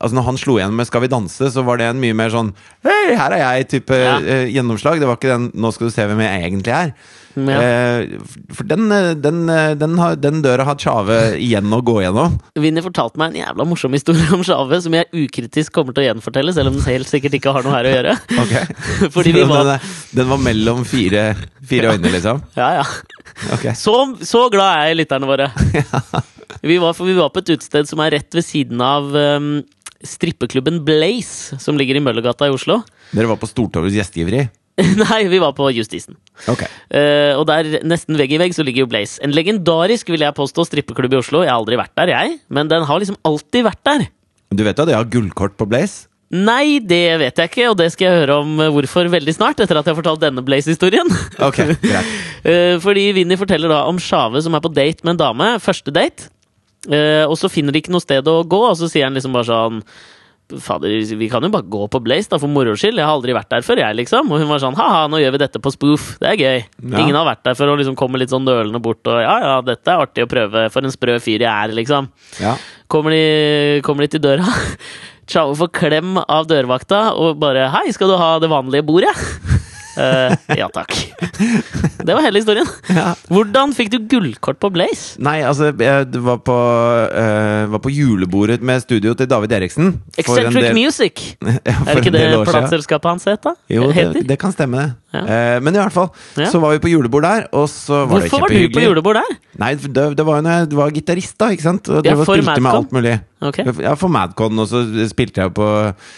Altså Når han slo igjen med 'Skal vi danse', så var det en mye mer sånn 'Hei, her er jeg'-type Ja. uh, gjennomslag. Det var ikke den 'Nå skal du se hvem jeg egentlig er'. Ja. Eh, for den, eh, den, eh, den, har, den døra har Tjave igjen å gå gjennom. Vinni fortalte meg en jævla morsom historie om Sjave, som jeg ukritisk kommer til å gjenfortelle, selv om den helt sikkert ikke har noe her å gjøre. Okay. Fordi vi var den var mellom fire, fire øyne, liksom? Ja, ja. Okay. Så, så glad er jeg i lytterne våre. Vi var, vi var på et utested som er rett ved siden av um, strippeklubben Blaze, som ligger i Møllergata i Oslo. Dere var på Stortovets gjestgiveri? Nei, vi var på Justisen. Okay. Uh, og der, nesten vegg i vegg, så ligger jo Blaze. En legendarisk, vil jeg påstå, strippeklubb i Oslo. Jeg har aldri vært der, jeg, men den har liksom alltid vært der. Du vet jo at jeg har gullkort på Blaze? Nei, det vet jeg ikke, og det skal jeg høre om eh, hvorfor veldig snart, etter at jeg har fortalt denne Blaze-historien. Okay. Eh, fordi Vinni forteller da om Sjave som er på date med en dame. Første date. Og så finner de ikke noe sted å gå, og så sier han liksom bare sånn Fader, vi kan jo bare gå på Blaze, da, for moro skyld. Jeg har aldri vært der før, jeg, liksom. Og hun var sånn ha-ha, nå gjør vi dette på spoof. Det er gøy. Ja. Ingen har vært der før og liksom kommer litt sånn nølende bort og ja, ja, dette er artig å prøve. For en sprø fyr jeg er, liksom. Ja. Kommer de, kommer de til døra. Chao får klem av dørvakta og bare 'Hei, skal du ha det vanlige bordet?' Eh, ja takk. Det var hele historien. Ja. Hvordan fikk du gullkort på Blaze? Nei, altså, jeg var på, uh, var på julebordet med studio til David Eriksen. Eccentric del- Music. Ja, Er det ikke det plateselskapet hans het, da? Jo, det, det kan stemme, det. Ja. Uh, men i hvert fall, så var vi på julebord der, og så var det Hvorfor var du på julebord der? Nei, det, det var jo når jeg var gitarist, da, ikke sant? Og for med Madcon. alt mulig. Ok. Ja, for Madcon, og så spilte jeg på eh,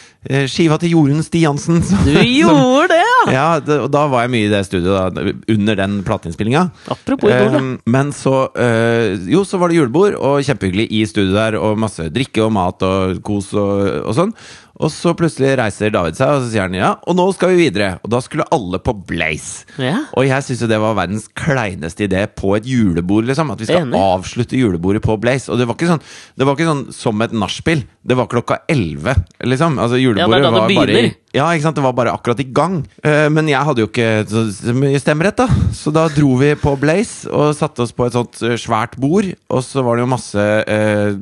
skiva til Jorunn Stiansen. Som, Du gjorde det, ja! Ja, det, og da var jeg mye i det studioet da, under den plateinnspillinga. Apropos Idol. Um, men så uh, Jo, så var det julebord, og kjempehyggelig i studio der, og masse drikke og mat og kos og, og sånn. Og så plutselig reiser David seg, og så sier han ja, og nå skal vi videre. Og da skulle alle på Blaze. Ja. Og jeg syns jo det var verdens kleineste idé på et julebord, liksom. At vi skal Enig. avslutte julebordet på Blaze. Og det var ikke sånn, det var ikke sånn som et nachspiel. Det var klokka elleve, liksom. Altså, julebordet Ja, det var bare ja, ikke sant? Det var bare akkurat i gang. Eh, men jeg hadde jo ikke så, så mye stemmerett, da. Så da dro vi på Blaze og satte oss på et sånt eh, svært bord. Og så var det jo masse eh,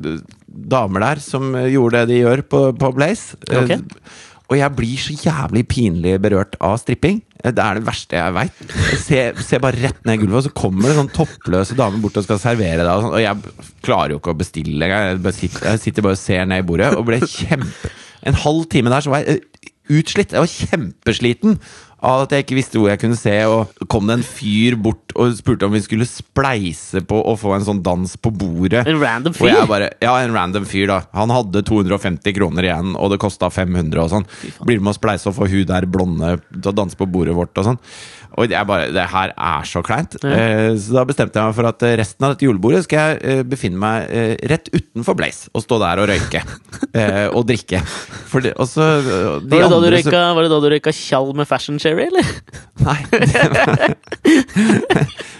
damer der som eh, gjorde det de gjør på, på Blaze. Okay. Og jeg blir så jævlig pinlig berørt av stripping. Eh, Det er det verste jeg veit. Se, se bare rett ned i gulvet, og så kommer det sånn toppløse damer bort og skal servere deg. Og, sånn, og jeg klarer jo ikke å bestille engang. Jeg, sitter- bare og ser ned i bordet og ble kjempe En halv time der så var jeg eh, utslitt. Jeg var kjempesliten av at jeg ikke visste hvor jeg kunne se. Og kom det en fyr bort og spurte om vi skulle spleise på å få en sånn dans på bordet. En random fyr? bare, ja, en random fyr, da. Han hadde 250 kroner igjen, og det kosta 500 og sånn. Blir med å spleise og få hun der blonde til å danse på bordet vårt og sånn. Og jeg bare, det her er så kleint. Ja. så da bestemte jeg meg for at eh, resten av dette julebordet skal jeg eh, befinne meg eh, rett utenfor Blaze. Og stå der og røyke. eh, og drikke. Det, og så eh, de Var det, andre røyka, var det da du røyka tjall med fashion cherry, eller? Nei.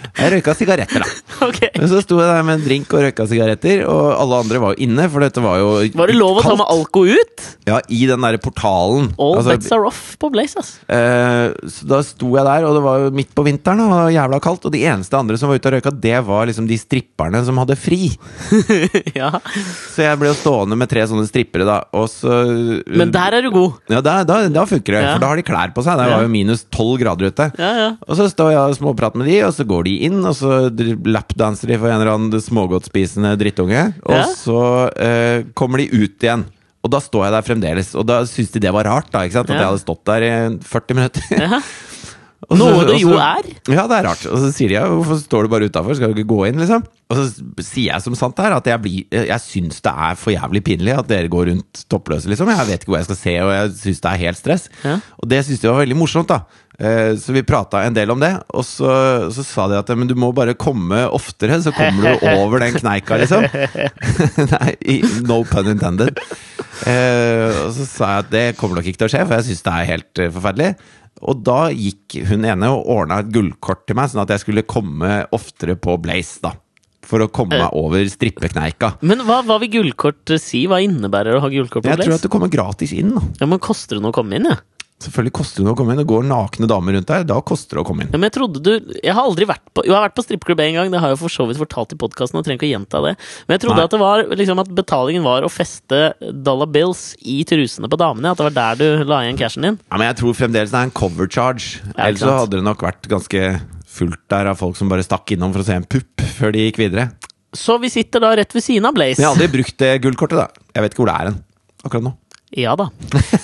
jeg røyka sigaretter, da. Okay. Så sto jeg der med en drink og røyka sigaretter, og alle andre var jo inne, for dette var jo Var det lov å ta med alko ut? Ja, i den derre portalen. All Altså, bets are off på Blaze, ass. eh, så da sto jeg der, og det var jo midt på vinteren, og det var jævla kaldt. Og de eneste andre som var ute og røyka, det var liksom de stripperne som hadde fri. ja. Så jeg ble jo stående med tre sånne strippere, da, og så Men der er du god. Ja, da, da, da funker det, Ja. for da har de klær på seg. Det var jo minus tolv grader ute. Ja, ja. Og så står jeg og småprater med de, og så går de inn, og så lapdanser de for en eller annen smågodtspisende drittunge. Og Ja. så eh, kommer de ut igjen. Og da står jeg der fremdeles, og da syntes de det var rart, da, ikke sant? At Ja. jeg hadde stått der i 40 minutter. Ja. Og så- Noe det jo er. Ja, det er rart. Og så sier de ja, hvorfor står du bare utafor, skal du ikke gå inn, liksom? Og så sier jeg som sant er, at jeg, blir, jeg syns det er for jævlig pinlig at dere går rundt toppløse, liksom. Jeg vet ikke hvor jeg skal se, og jeg syns det er helt stress. Ja. Og det syns de var veldig morsomt, da. Eh, Så vi prata en del om det, og så, så sa de at men du må bare komme oftere, så kommer du over den kneika, liksom. Nei, no pun intended. Eh, og så sa jeg at det kommer nok ikke til å skje, for jeg syns det er helt eh, forferdelig. Og da gikk hun ene og ordna et gullkort til meg, sånn at jeg skulle komme oftere på Blaze, da. For å komme meg over strippekneika. Men hva, hva vil gullkort si? Hva innebærer å ha gullkort på Blaze? Jeg tror at du kommer gratis inn, da. Ja, men Koster det noe å komme inn? Ja? Selvfølgelig koster det noe å komme inn. Det går nakne damer rundt der. Da koster det å komme inn. Ja, men Jeg trodde du Jeg har aldri vært på Jo, jeg har vært på strippeklubb én gang, det har jeg for så vidt fortalt i podkasten. Trenger ikke å gjenta det. Men jeg trodde Nei. at det var liksom at betalingen var å feste dollar bills i trusene på damene. At det var der du la igjen cashen din. Ja, Men jeg tror fremdeles det er en cover charge. Ja, Ellers så hadde det nok vært ganske fullt der av folk som bare stakk innom for å se en pupp før de gikk videre. Så vi sitter da rett ved siden av Blaze. Men jeg har aldri brukt det gullkortet, da. Jeg vet ikke hvor det er hen akkurat nå. Ja da.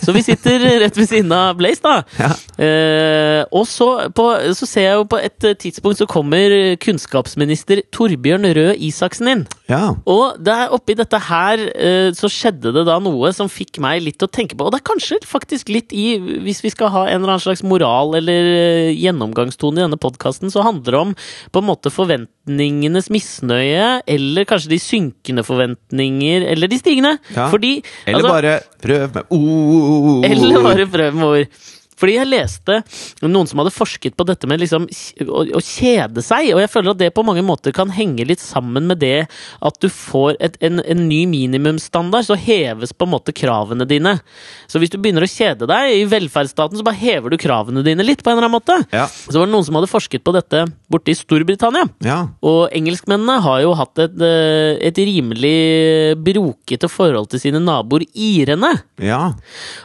Så vi sitter rett ved siden av Blaze, da. Ja. Eh, og så, på, så ser jeg jo på et tidspunkt så kommer kunnskapsminister Torbjørn Røe Isaksen inn. Ja. Og der oppi dette her eh, så skjedde det da noe som fikk meg litt å tenke på. Og det er kanskje faktisk litt i Hvis vi skal ha en eller annen slags moral eller eh, gjennomgangstone i denne podkasten, så handler det om på en måte forventningenes misnøye, eller kanskje de synkende forventninger, eller de stigende. Ja. Fordi Eller altså- bare prøv med ord. eller bare prøv med ord. Fordi jeg leste noen som hadde forsket på dette med liksom å, å kjede seg, og jeg føler at det på mange måter kan henge litt sammen med det at du får et, en, en ny minimumsstandard, så heves på en måte kravene dine. Så hvis du begynner å kjede deg i velferdsstaten, så bare hever du kravene dine litt, på en eller annen måte. Ja. Så var det noen som hadde forsket på dette borte i Storbritannia. ja. Og engelskmennene har jo hatt et, eh, et rimelig brokete forhold til sine naboer irene. Ja.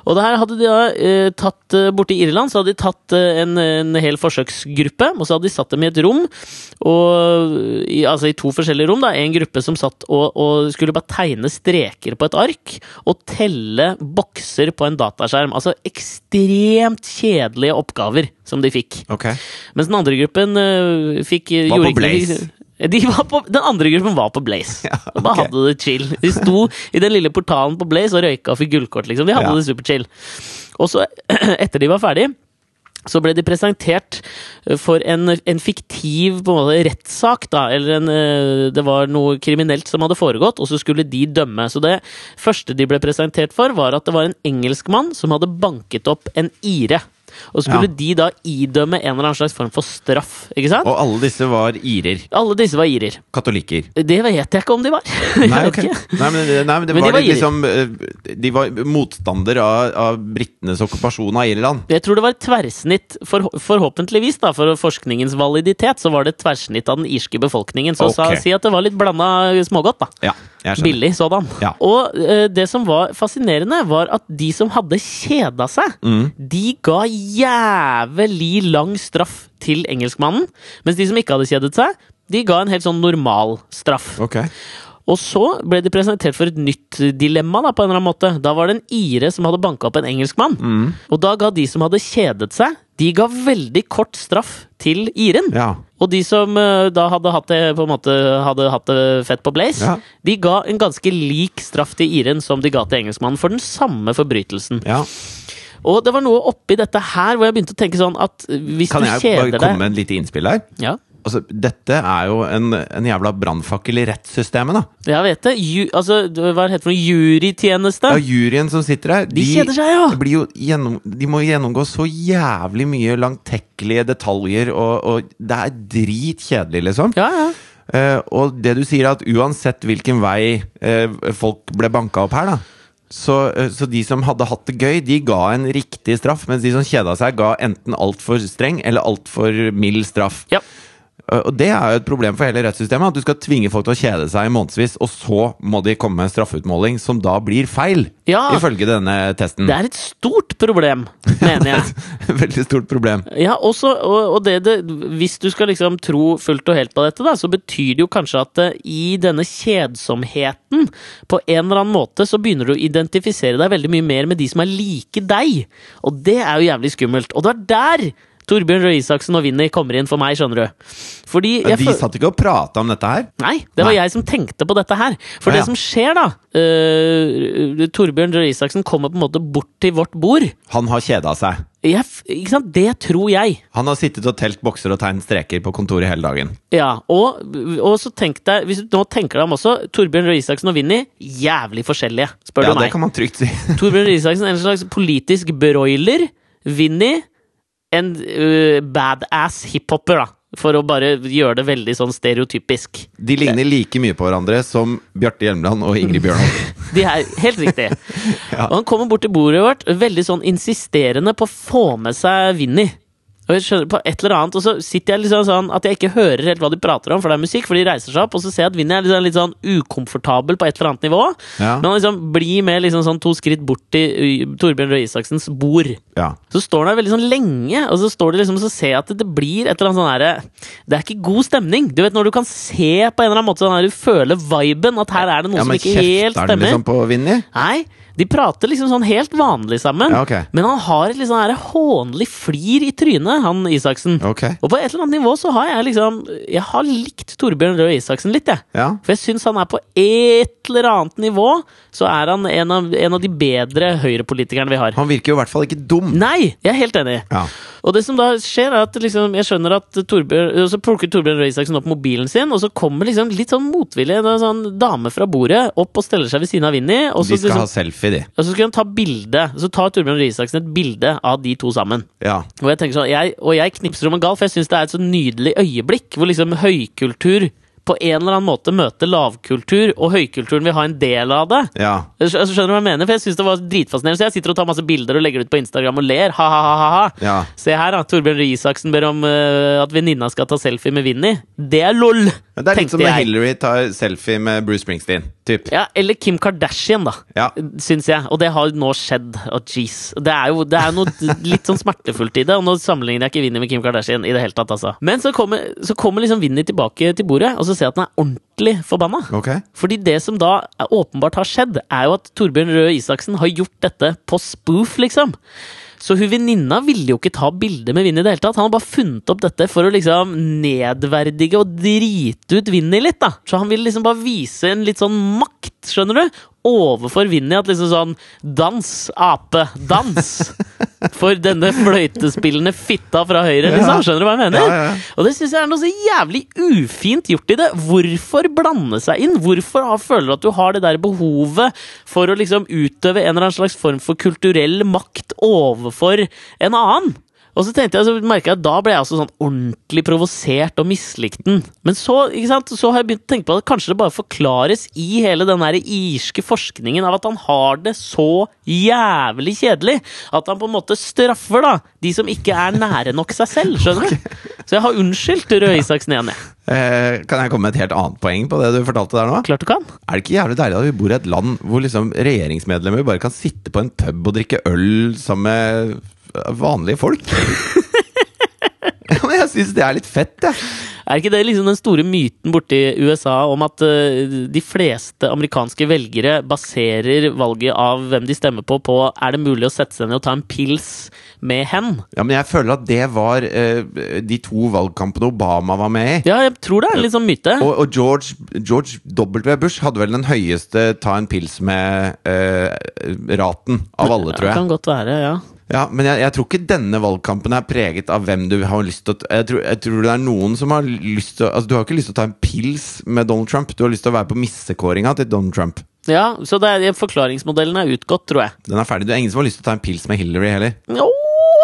Og det her hadde de da eh, tatt eh, Borte i Irland så hadde de tatt eh, en, en hel forsøksgruppe, og så hadde de satt dem i et rom. Og, i, altså i to forskjellige rom. da En gruppe som satt og, og skulle bare tegne streker på et ark. Og telle bokser på en dataskjerm. Altså ekstremt kjedelige oppgaver som de fikk. Okay. Mens den andre gruppen uh, fikk Var på Blaze. De var på, den andre gruppen var på Blaze. Ja, okay. bare hadde det chill. De sto i den lille portalen på Blaze og røyka og fikk gullkort. liksom. De hadde Ja. det superchill. Og så, etter de var ferdig, så ble de presentert eh, for en, en fiktiv på rettssak. da, eller en, eh, Det var noe kriminelt som hadde foregått, og så skulle de dømme. Så det første de ble presentert for, var at det var en engelskmann som hadde banket opp en ire. Og skulle Ja. de da idømme en eller annen slags form for straff. ikke sant? Og alle disse var irer. Alle disse var irer. Katolikker. Det vet jeg ikke om de var. Nei, okay. Nei, men, nei, men det Men de var, var irer. liksom eh, De var motstander av, av britenes okkupasjon av Irland. Jeg tror det var et tversnitt, for, forhåpentligvis da, for forskningens validitet, så var det et tverrsnitt av den irske befolkningen. Så sa, si at det var litt blanda smågodt, da. Ja. Billig sådan. Ja. Og uh, det som var fascinerende, var at de som hadde kjeda seg, Mm. de ga jævlig lang straff til engelskmannen. Mens de som ikke hadde kjedet seg, de ga en helt sånn normal straff. Ok. Og så ble de presentert for et nytt dilemma, da, på en eller annen måte. Da var det en ire som hadde banka opp en engelskmann. Mm. Og da ga de som hadde kjedet seg, de ga veldig kort straff til iren. Ja. Og de som eh, da hadde hatt det på en måte hadde hatt det fett på Blaze, Ja. de ga en ganske lik straff til iren som de ga til engelskmannen for den samme forbrytelsen. ja. Og det var noe oppi dette her hvor jeg begynte å tenke sånn at hvis du kjeder deg Kan jeg bare komme med en lite innspill her? Ja, Altså, dette er jo en, en jævla brannfakkel i rettssystemet, da. jeg vet det. Ju, altså, hva heter det for noe? Jurytjeneste? Ja, juryen som sitter her, De kjeder seg, ja! blir jo gjennom, de må gjennomgå så jævlig mye langtekkelige detaljer, og, og det er dritkjedelig, liksom. Ja, ja. Uh, og det du sier, at uansett hvilken vei uh, folk ble banka opp her, da så, eh, så de som hadde hatt det gøy, de ga en riktig straff, mens de som kjeda seg, ga enten altfor streng eller altfor mild straff. ja. Og det er jo et problem for hele rettssystemet. At du skal tvinge folk til å kjede seg i månedsvis, og så må de komme med en straffeutmåling som da blir feil. Ja. Ifølge denne testen. Det er et stort problem, mener jeg. Veldig stort problem. Ja, også, og, og det, det, Hvis du skal liksom tro fullt og helt på dette, da, så betyr det jo kanskje at eh, i denne kjedsomheten, på en eller annen måte, så begynner du å identifisere deg veldig mye mer med de som er like deg. Og det er jo jævlig skummelt. Og det er der Torbjørn Røe Isaksen og Vinni kommer inn for meg, skjønner du. Fordi jeg De satt ikke og prata om dette her. Nei, det var Nei. jeg som tenkte på dette her. For ja, ja. det som skjer, da uh, Torbjørn Røe Isaksen kommer på en måte bort til vårt bord. Han har kjeda seg. Jeg, ikke sant? Det tror jeg. Han har sittet og telt bokser og tegnet streker på kontoret hele dagen. Ja, og, og så tenk deg, hvis du nå tenker deg om også, Torbjørn Røe Isaksen og Vinni, jævlig forskjellige, spør Ja, du det kan man trygt si. Torbjørn Røe Isaksen er en slags politisk broiler. Vinni, en uh, badass hiphopper, da. For å bare gjøre det veldig sånn stereotypisk. De ligner like mye på hverandre som Bjarte Hjelmeland og Ingrid Bjørnholm. De er helt riktig. Og han kommer bort til bordet vårt veldig sånn insisterende på å få med seg Vinni. Og jeg skjønner på et eller annet, og så sitter jeg liksom sånn at jeg ikke hører helt hva de prater om, for det er musikk, for de reiser seg opp, og så ser jeg at Vinny er liksom litt sånn ukomfortabel på et eller annet nivå. Ja. Men han liksom blir med liksom sånn to skritt bort til Torbjørn Røe Isaksens bord. Ja. Så står han der veldig sånn lenge, og så står det liksom, så ser jeg at det blir et eller annet sånn herre Det er ikke god stemning. Du vet når du kan se på en eller annen måte sånn her, du føler viben, at her er det noe ja, som ikke helt stemmer. Men kjefter stemmer. liksom på Vinny? Nei, de prater liksom sånn helt vanlig sammen. Ja, okay. Men han har et litt sånn hånlig flir i trynet, han Isaksen. Okay. Og på et eller annet nivå så har jeg liksom Jeg har likt Torbjørn Røe Isaksen litt, jeg. Ja. For jeg syns han er på et eller annet nivå, så er han en av, en av de bedre høyrepolitikerne vi har. Han virker jo i hvert fall ikke dum. Nei, jeg er helt enig. Ja. Og det som da skjer, er at liksom, jeg skjønner at Torbjørn Så plukker Torbjørn Røe Isaksen opp mobilen sin, og så kommer liksom litt sånn motvillig en sånn dame fra bordet opp og steller seg ved siden av Vinni. De skal liksom, ha selfie, de. og så skulle han ta bilde. Så tar Torbjørn Røe Isaksen et bilde av de to sammen. Ja. Og jeg tenker sånn, jeg, og jeg knipser om en gal, for jeg syns det er et så nydelig øyeblikk hvor liksom høykultur på en eller annen måte møte lavkultur, og høykulturen vil ha en del av det. Ja. Altså, Skjønner du hva jeg mener? For jeg synes det var dritfascinerende. Så jeg sitter og tar masse bilder og legger det ut på Instagram og ler. Ha, ha, ha, ha. Ja. Se her, da. Torbjørn Røe Isaksen ber om uh, at venninna skal ta selfie med Vinni. Det er lol! Men det er litt som når. Hillary tar selfie med Bruce Springsteen. Typ. Ja, eller Kim Kardashian, da. Ja. Syns jeg. Og det har nå skjedd. Oh, jeez. Det er jo det er noe litt sånn smertefullt i det. Og nå sammenligner jeg ikke Vinni med Kim Kardashian i det hele tatt, altså. Men så kommer, så kommer liksom Vinni tilbake til bordet, og så ser jeg at han er ordentlig forbanna. Okay. Fordi det som da åpenbart har skjedd, er jo at Torbjørn Røe Isaksen har gjort dette på spoof, liksom. Så hun venninna ville jo ikke ta bilde med Vinni i det hele tatt. Han har bare funnet opp dette for å liksom nedverdige og drite ut Vinni litt, da. Så han ville liksom bare vise en litt sånn makt, skjønner du? Overfor Vinni at liksom sånn Dans, ape, dans! For denne fløytespillende fitta fra høyre, liksom. Skjønner du hva jeg mener? Ja, ja. Og det syns jeg er noe så jævlig ufint gjort i det. Hvorfor blande seg inn? Hvorfor føler du at du har det der behovet for å liksom utøve en eller annen slags form for kulturell makt overfor en annen? Og så tenkte jeg, så merket jeg at da ble jeg altså sånn ordentlig provosert og mislikte den. Men så, ikke sant, så har jeg begynt å tenke på at kanskje det bare forklares i hele den irske forskningen av at han har det så jævlig kjedelig. At han på en måte straffer da de som ikke er nære nok seg selv. Skjønner du? Så jeg har unnskyldt Røe Isaksen igjen, jeg. Eh, kan jeg komme med et helt annet poeng på det du fortalte der nå? Klart du kan. Er det ikke jævlig deilig at vi bor i et land hvor liksom regjeringsmedlemmer bare kan sitte på en pub og drikke øl sammen med vanlige folk? ja, men jeg syns det er litt fett, jeg. Er ikke det liksom den store myten borti USA om at eh, de fleste amerikanske velgere baserer valget av hvem de stemmer på, på er det mulig å sette seg ned og ta en pils med hen? Ja, men jeg føler at det var uh, de to valgkampene Obama var med i. Ja, jeg tror det er en litt sånn myte. Og, og George, George W. Bush hadde vel den høyeste ta en pils med-raten av alle, tror jeg. Det kan godt være, ja. Ja, Men jeg, jeg tror ikke denne valgkampen er preget av hvem du har lyst til å jeg tror, jeg tror det er noen som har lyst til Altså, Du har ikke lyst til å ta en pils med Donald Trump. Du har lyst til å være på missekåringa til Donald Trump. Ja, Så det er, forklaringsmodellen er utgått, tror jeg. Den er ferdig. Det er ingen som har lyst til å ta en pils med Hillary heller. Jo,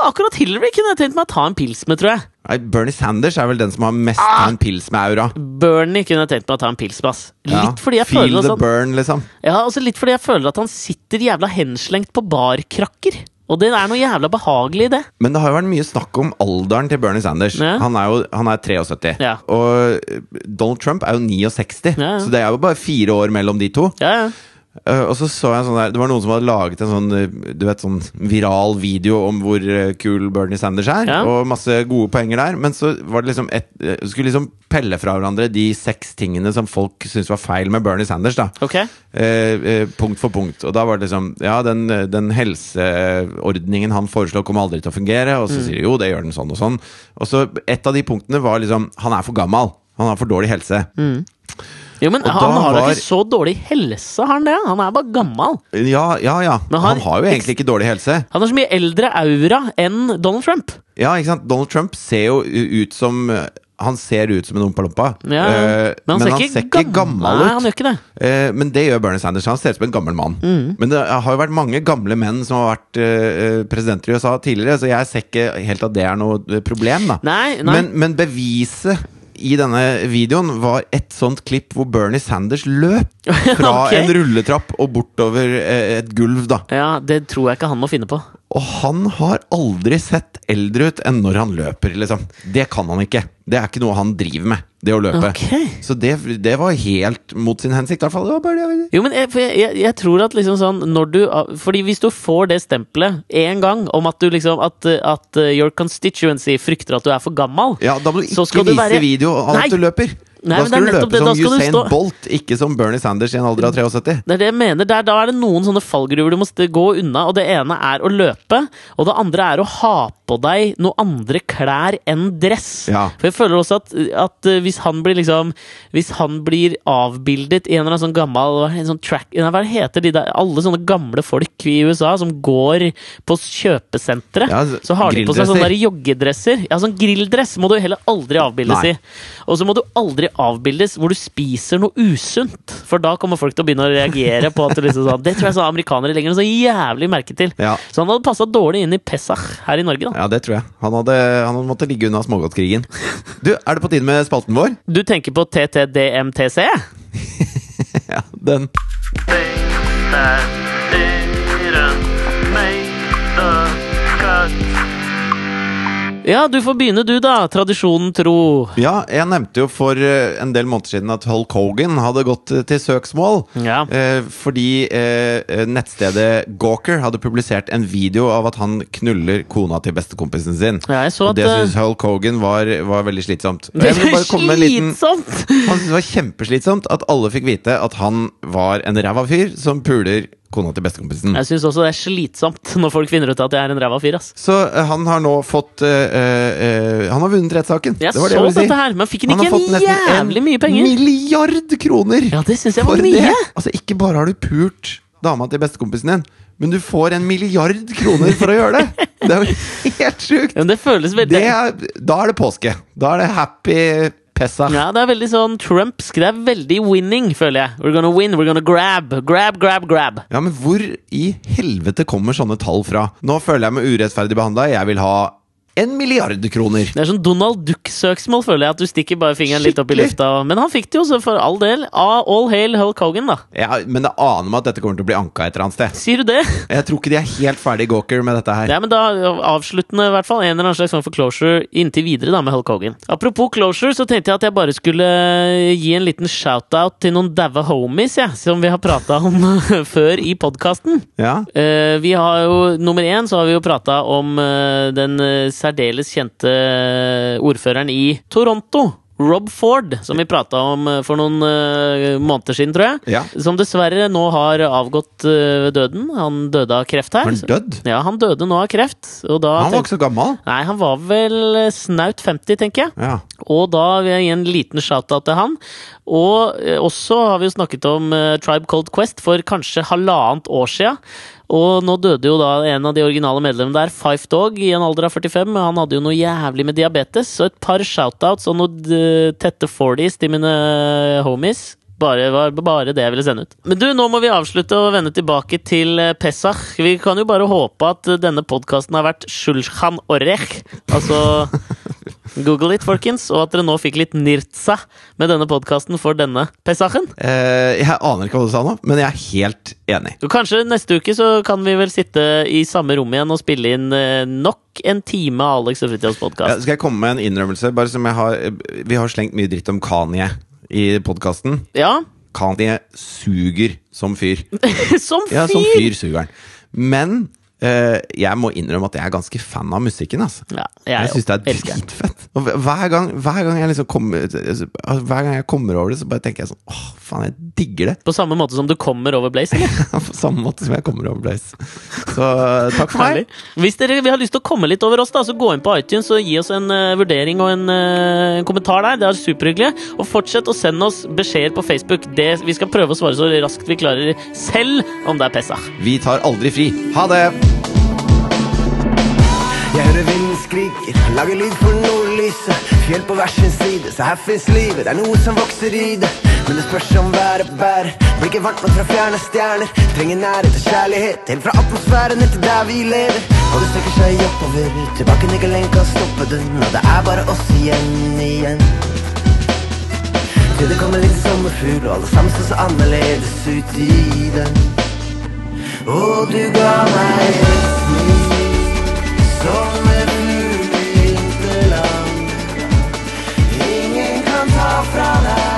akkurat Hillary kunne jeg tenkt meg å ta en pils med, tror jeg. Nei, Bernie Sanders er vel den som har mest ta en pils med aura. Bernie kunne jeg tenkt meg å ta en pils med, ass. Litt Ja, fordi jeg Feel føler the han, burn, liksom. ja, altså litt fordi jeg føler at han sitter jævla henslengt på barkrakker. Og det er noe jævla behagelig i det. Men det har jo vært mye snakk om alderen til Bernie Sanders. Ja. Han er jo han er 73. Ja. Og eh, Donald Trump er jo 69, Ja, ja. så det er jo bare fire år mellom de to. Ja, ja. Eh, og så så jeg en sånn der Det var noen som hadde laget en sånn eh, Du vet sånn viral video om hvor eh, kul Bernie Sanders er, Ja. og masse gode poenger der. Men så var det liksom et, Skulle liksom pelle fra hverandre de seks tingene som folk syntes var feil med Bernie Sanders. da okay. uh, uh, punkt for punkt. Og da var det liksom Ja, den, den helseordningen han foreslår, kommer aldri til å fungere. Og Mm. så sier de jo, det gjør den sånn og sånn. Og så et av de punktene var liksom Han er for gammel. Han har for dårlig helse. Jo, men Og han har da var- ikke så dårlig helse, har han det? Han er bare gammel. Ja, ja, ja. Han han- har jo egentlig ikke dårlig helse. Han har så mye eldre aura enn Donald Trump. Ja, ikke sant? Donald Trump ser jo ut som Han ser ut som en Ompa-Lompa. Ja, Eh, men han ser ikke, gammel Nei, han ut. gjør ikke det. Eh, men det gjør Bernie Sanders. Han ser ut som en gammel mann. Mm. Men det har jo vært mange gamle menn som har vært eh, presidenter i USA tidligere, så jeg ser ikke helt at det er noe eh, problem, da. Nei, nei. Men, men beviset i denne videoen var et sånt klipp hvor Bernie Sanders løp fra okay. en rulletrapp og bortover eh, et gulv, da. Ja, det tror jeg ikke han må finne på. Og han har aldri sett eldre ut enn når han løper, liksom. Det kan han ikke. Det er ikke noe han driver med, det å løpe. Okay. Så det, det var helt mot sin hensikt, i hvert fall. Jo, men jeg, jeg, jeg, tror at liksom sånn når du Fordi hvis du får det stempelet én gang om at du liksom At, at your constituency frykter at du er for gammel Ja, da må du ikke vise være- video av at du løper. Nei, da skal du løpe det. Som Usain stå- Bolt, ikke som Bernie Sanders i en alder av 73. Det er det jeg mener. Der, da er det noen sånne fallgruver du må gå unna. Og det ene er å løpe, og det andre er å ha på deg noe andre klær enn dress. Ja. For jeg føler også at, at uh, hvis han blir liksom Hvis han blir avbildet i en eller annen sånn gammel en sånn track, Hva heter de der Alle sånne gamle folk i USA som går på kjøpesentre, Ja, så har de på seg sånne der joggedresser. Ja, sånn grilldress må du heller aldri avbildes Nei. i. Og så må du aldri avbildes hvor du spiser noe usunt. For da kommer folk til å begynne å reagere på at du liksom sånn Det tror jeg så amerikanere legger noe så jævlig merke til. Ja. Så han hadde passa dårlig inn i Pesach her i Norge, da. Ja, det tror jeg. Han hadde, han hadde måttet ligge unna smågodtkrigen. Du, er det på tide med spalten vår? Du tenker på TTDMTC? Ja, den. Things that didn't make the cut. Ja, du får begynne du, da. Tradisjonen tro. Ja, jeg nevnte jo for eh, en del måneder siden at Hulk Hogan hadde gått eh, til søksmål. Ja. Eh, fordi nettstedet Gawker hadde publisert en video av at han knuller kona til bestekompisen sin. Ja, jeg så Og det syns Hulk Hogan var, var veldig slitsomt. Det var er liten slitsomt! Han syntes det var kjempeslitsomt at alle fikk vite at han var en ræva fyr som puler kona til bestekompisen. Jeg syns også det er slitsomt når folk finner ut at jeg er en ræva fyr, ass. Så uh, han har nå fått uh, uh, Han har vunnet rettssaken. Jeg Det var det så jeg ville si. dette her, men fikk han Han har ikke fått en jævlig mye penger? milliard kroner Ja, det synes jeg var var det! mye. Altså, ikke bare har du pult dama til bestekompisen din, men du får en milliard kroner for å gjøre det! Det er jo helt sjukt! Men det føles veldig Det er, da er det påske. Da er det happy Pessa. Ja, det er veldig sånn Trumpsk. Det er veldig winning, føler jeg. We're gonna win, we're gonna grab. Grab, grab, grab. Ja, men hvor i helvete kommer sånne tall fra? Nå føler jeg meg urettferdig behandla. Jeg vil ha en milliard kroner. Det er sånn Donald Duck-søksmål, føler jeg. At du stikker bare fingeren litt opp i lufta. Men han fikk det jo, så for all del. All hail Hulk Hogan, da. Ja, men det aner meg at dette kommer til å bli anka et eller annet sted. Sier du det? Jeg tror ikke de er helt ferdig Gawker med dette her. Ja, men da Avsluttende, i hvert fall. En eller annen slags form for closure inntil videre da med Hulk Hogan. Apropos closure, så tenkte jeg at jeg bare skulle gi en liten shout-out til noen daue homies, ja, som vi har prata om før i podkasten. Ja, Uh, vi har jo, Nummer én så har vi jo prata om uh, den eh, særdeles kjente eh, ordføreren i Toronto. Rob Ford, som vi prata om eh, for noen uh, måneder siden, tror jeg. Ja. Som dessverre nå har avgått ved døden. Han døde av kreft her. Han død? Ja, han døde nå av kreft. Og da Han var ikke så gammel. Nei, han var vel snaut 50, tenker jeg. Ja. Og da vil jeg gi en liten shout-out til han. Og uh, også har vi jo snakket om Tribe Cold Quest for kanskje halvannet år sia. Og nå døde jo da en av de originale medlemmene der, Fife Dog, i en alder av 45. Han hadde jo noe jævlig med diabetes, så et par shout-outs og noe eh, tette 40s til mine homies. Bare, bare det jeg ville sende ut. Men du, nå må vi avslutte og vende tilbake til eh, Pesach. Vi kan jo bare håpe at eh, denne podkasten har vært Shulchan Orech. Altså Google it, folkens, og at dere nå fikk litt nirtsa med denne podkasten for denne Pesachen. Eh, jeg aner ikke hva du sa nå, men jeg er helt enig. Kanskje neste uke så kan vi vel sitte i samme rom igjen og spille inn eh, nok en time av Alex og Fritjofs Ja, skal jeg komme med en innrømmelse? Bare som jeg har Vi har slengt mye dritt om Kanye i podkasten. Ja, Kanye suger som fyr. som fyr! Ja, som fyr suger han. Men eh, jeg må innrømme at jeg er ganske fan av musikken. Altså. Ja, Jeg jeg, syns det er dritfett. Og hver gang, hver, gang jeg liksom kommer, altså, hver gang jeg kommer over det, så bare tenker jeg sånn Åh, faen, jeg digger det. På samme måte som du kommer over Blaze, eller? På samme måte som jeg kommer over Blaze. Så eh, takk for meg. Hvis dere har ha lyst til å komme litt over oss, da, så gå inn på iTunes og gi oss en uh, vurdering og en, uh, en kommentar der. Det er superhyggelig. Og fortsett å sende oss beskjeder på Facebook. Det, vi skal prøve å svare så raskt vi klarer, selv om det er Pessa. Vi tar aldri fri. Ha det! Skriker, lager lyd for nordlyset. Fjell på hver sin side, så her fins livet. Det er noe som vokser i det. Men det spørs om været bærer. Blir ikke varmt nok fra fjerne stjerner. Trenger nærhet og kjærlighet, helt fra atmosfæren til der vi lever. Og det strekker seg oppover, tilbake ikke lenger kan stoppe den. Og det er bare oss igjen, igjen. Til det kommer litt sommerfugl, og alle sammen ser så annerledes ut i den. Og du ga meg et smil som szafranach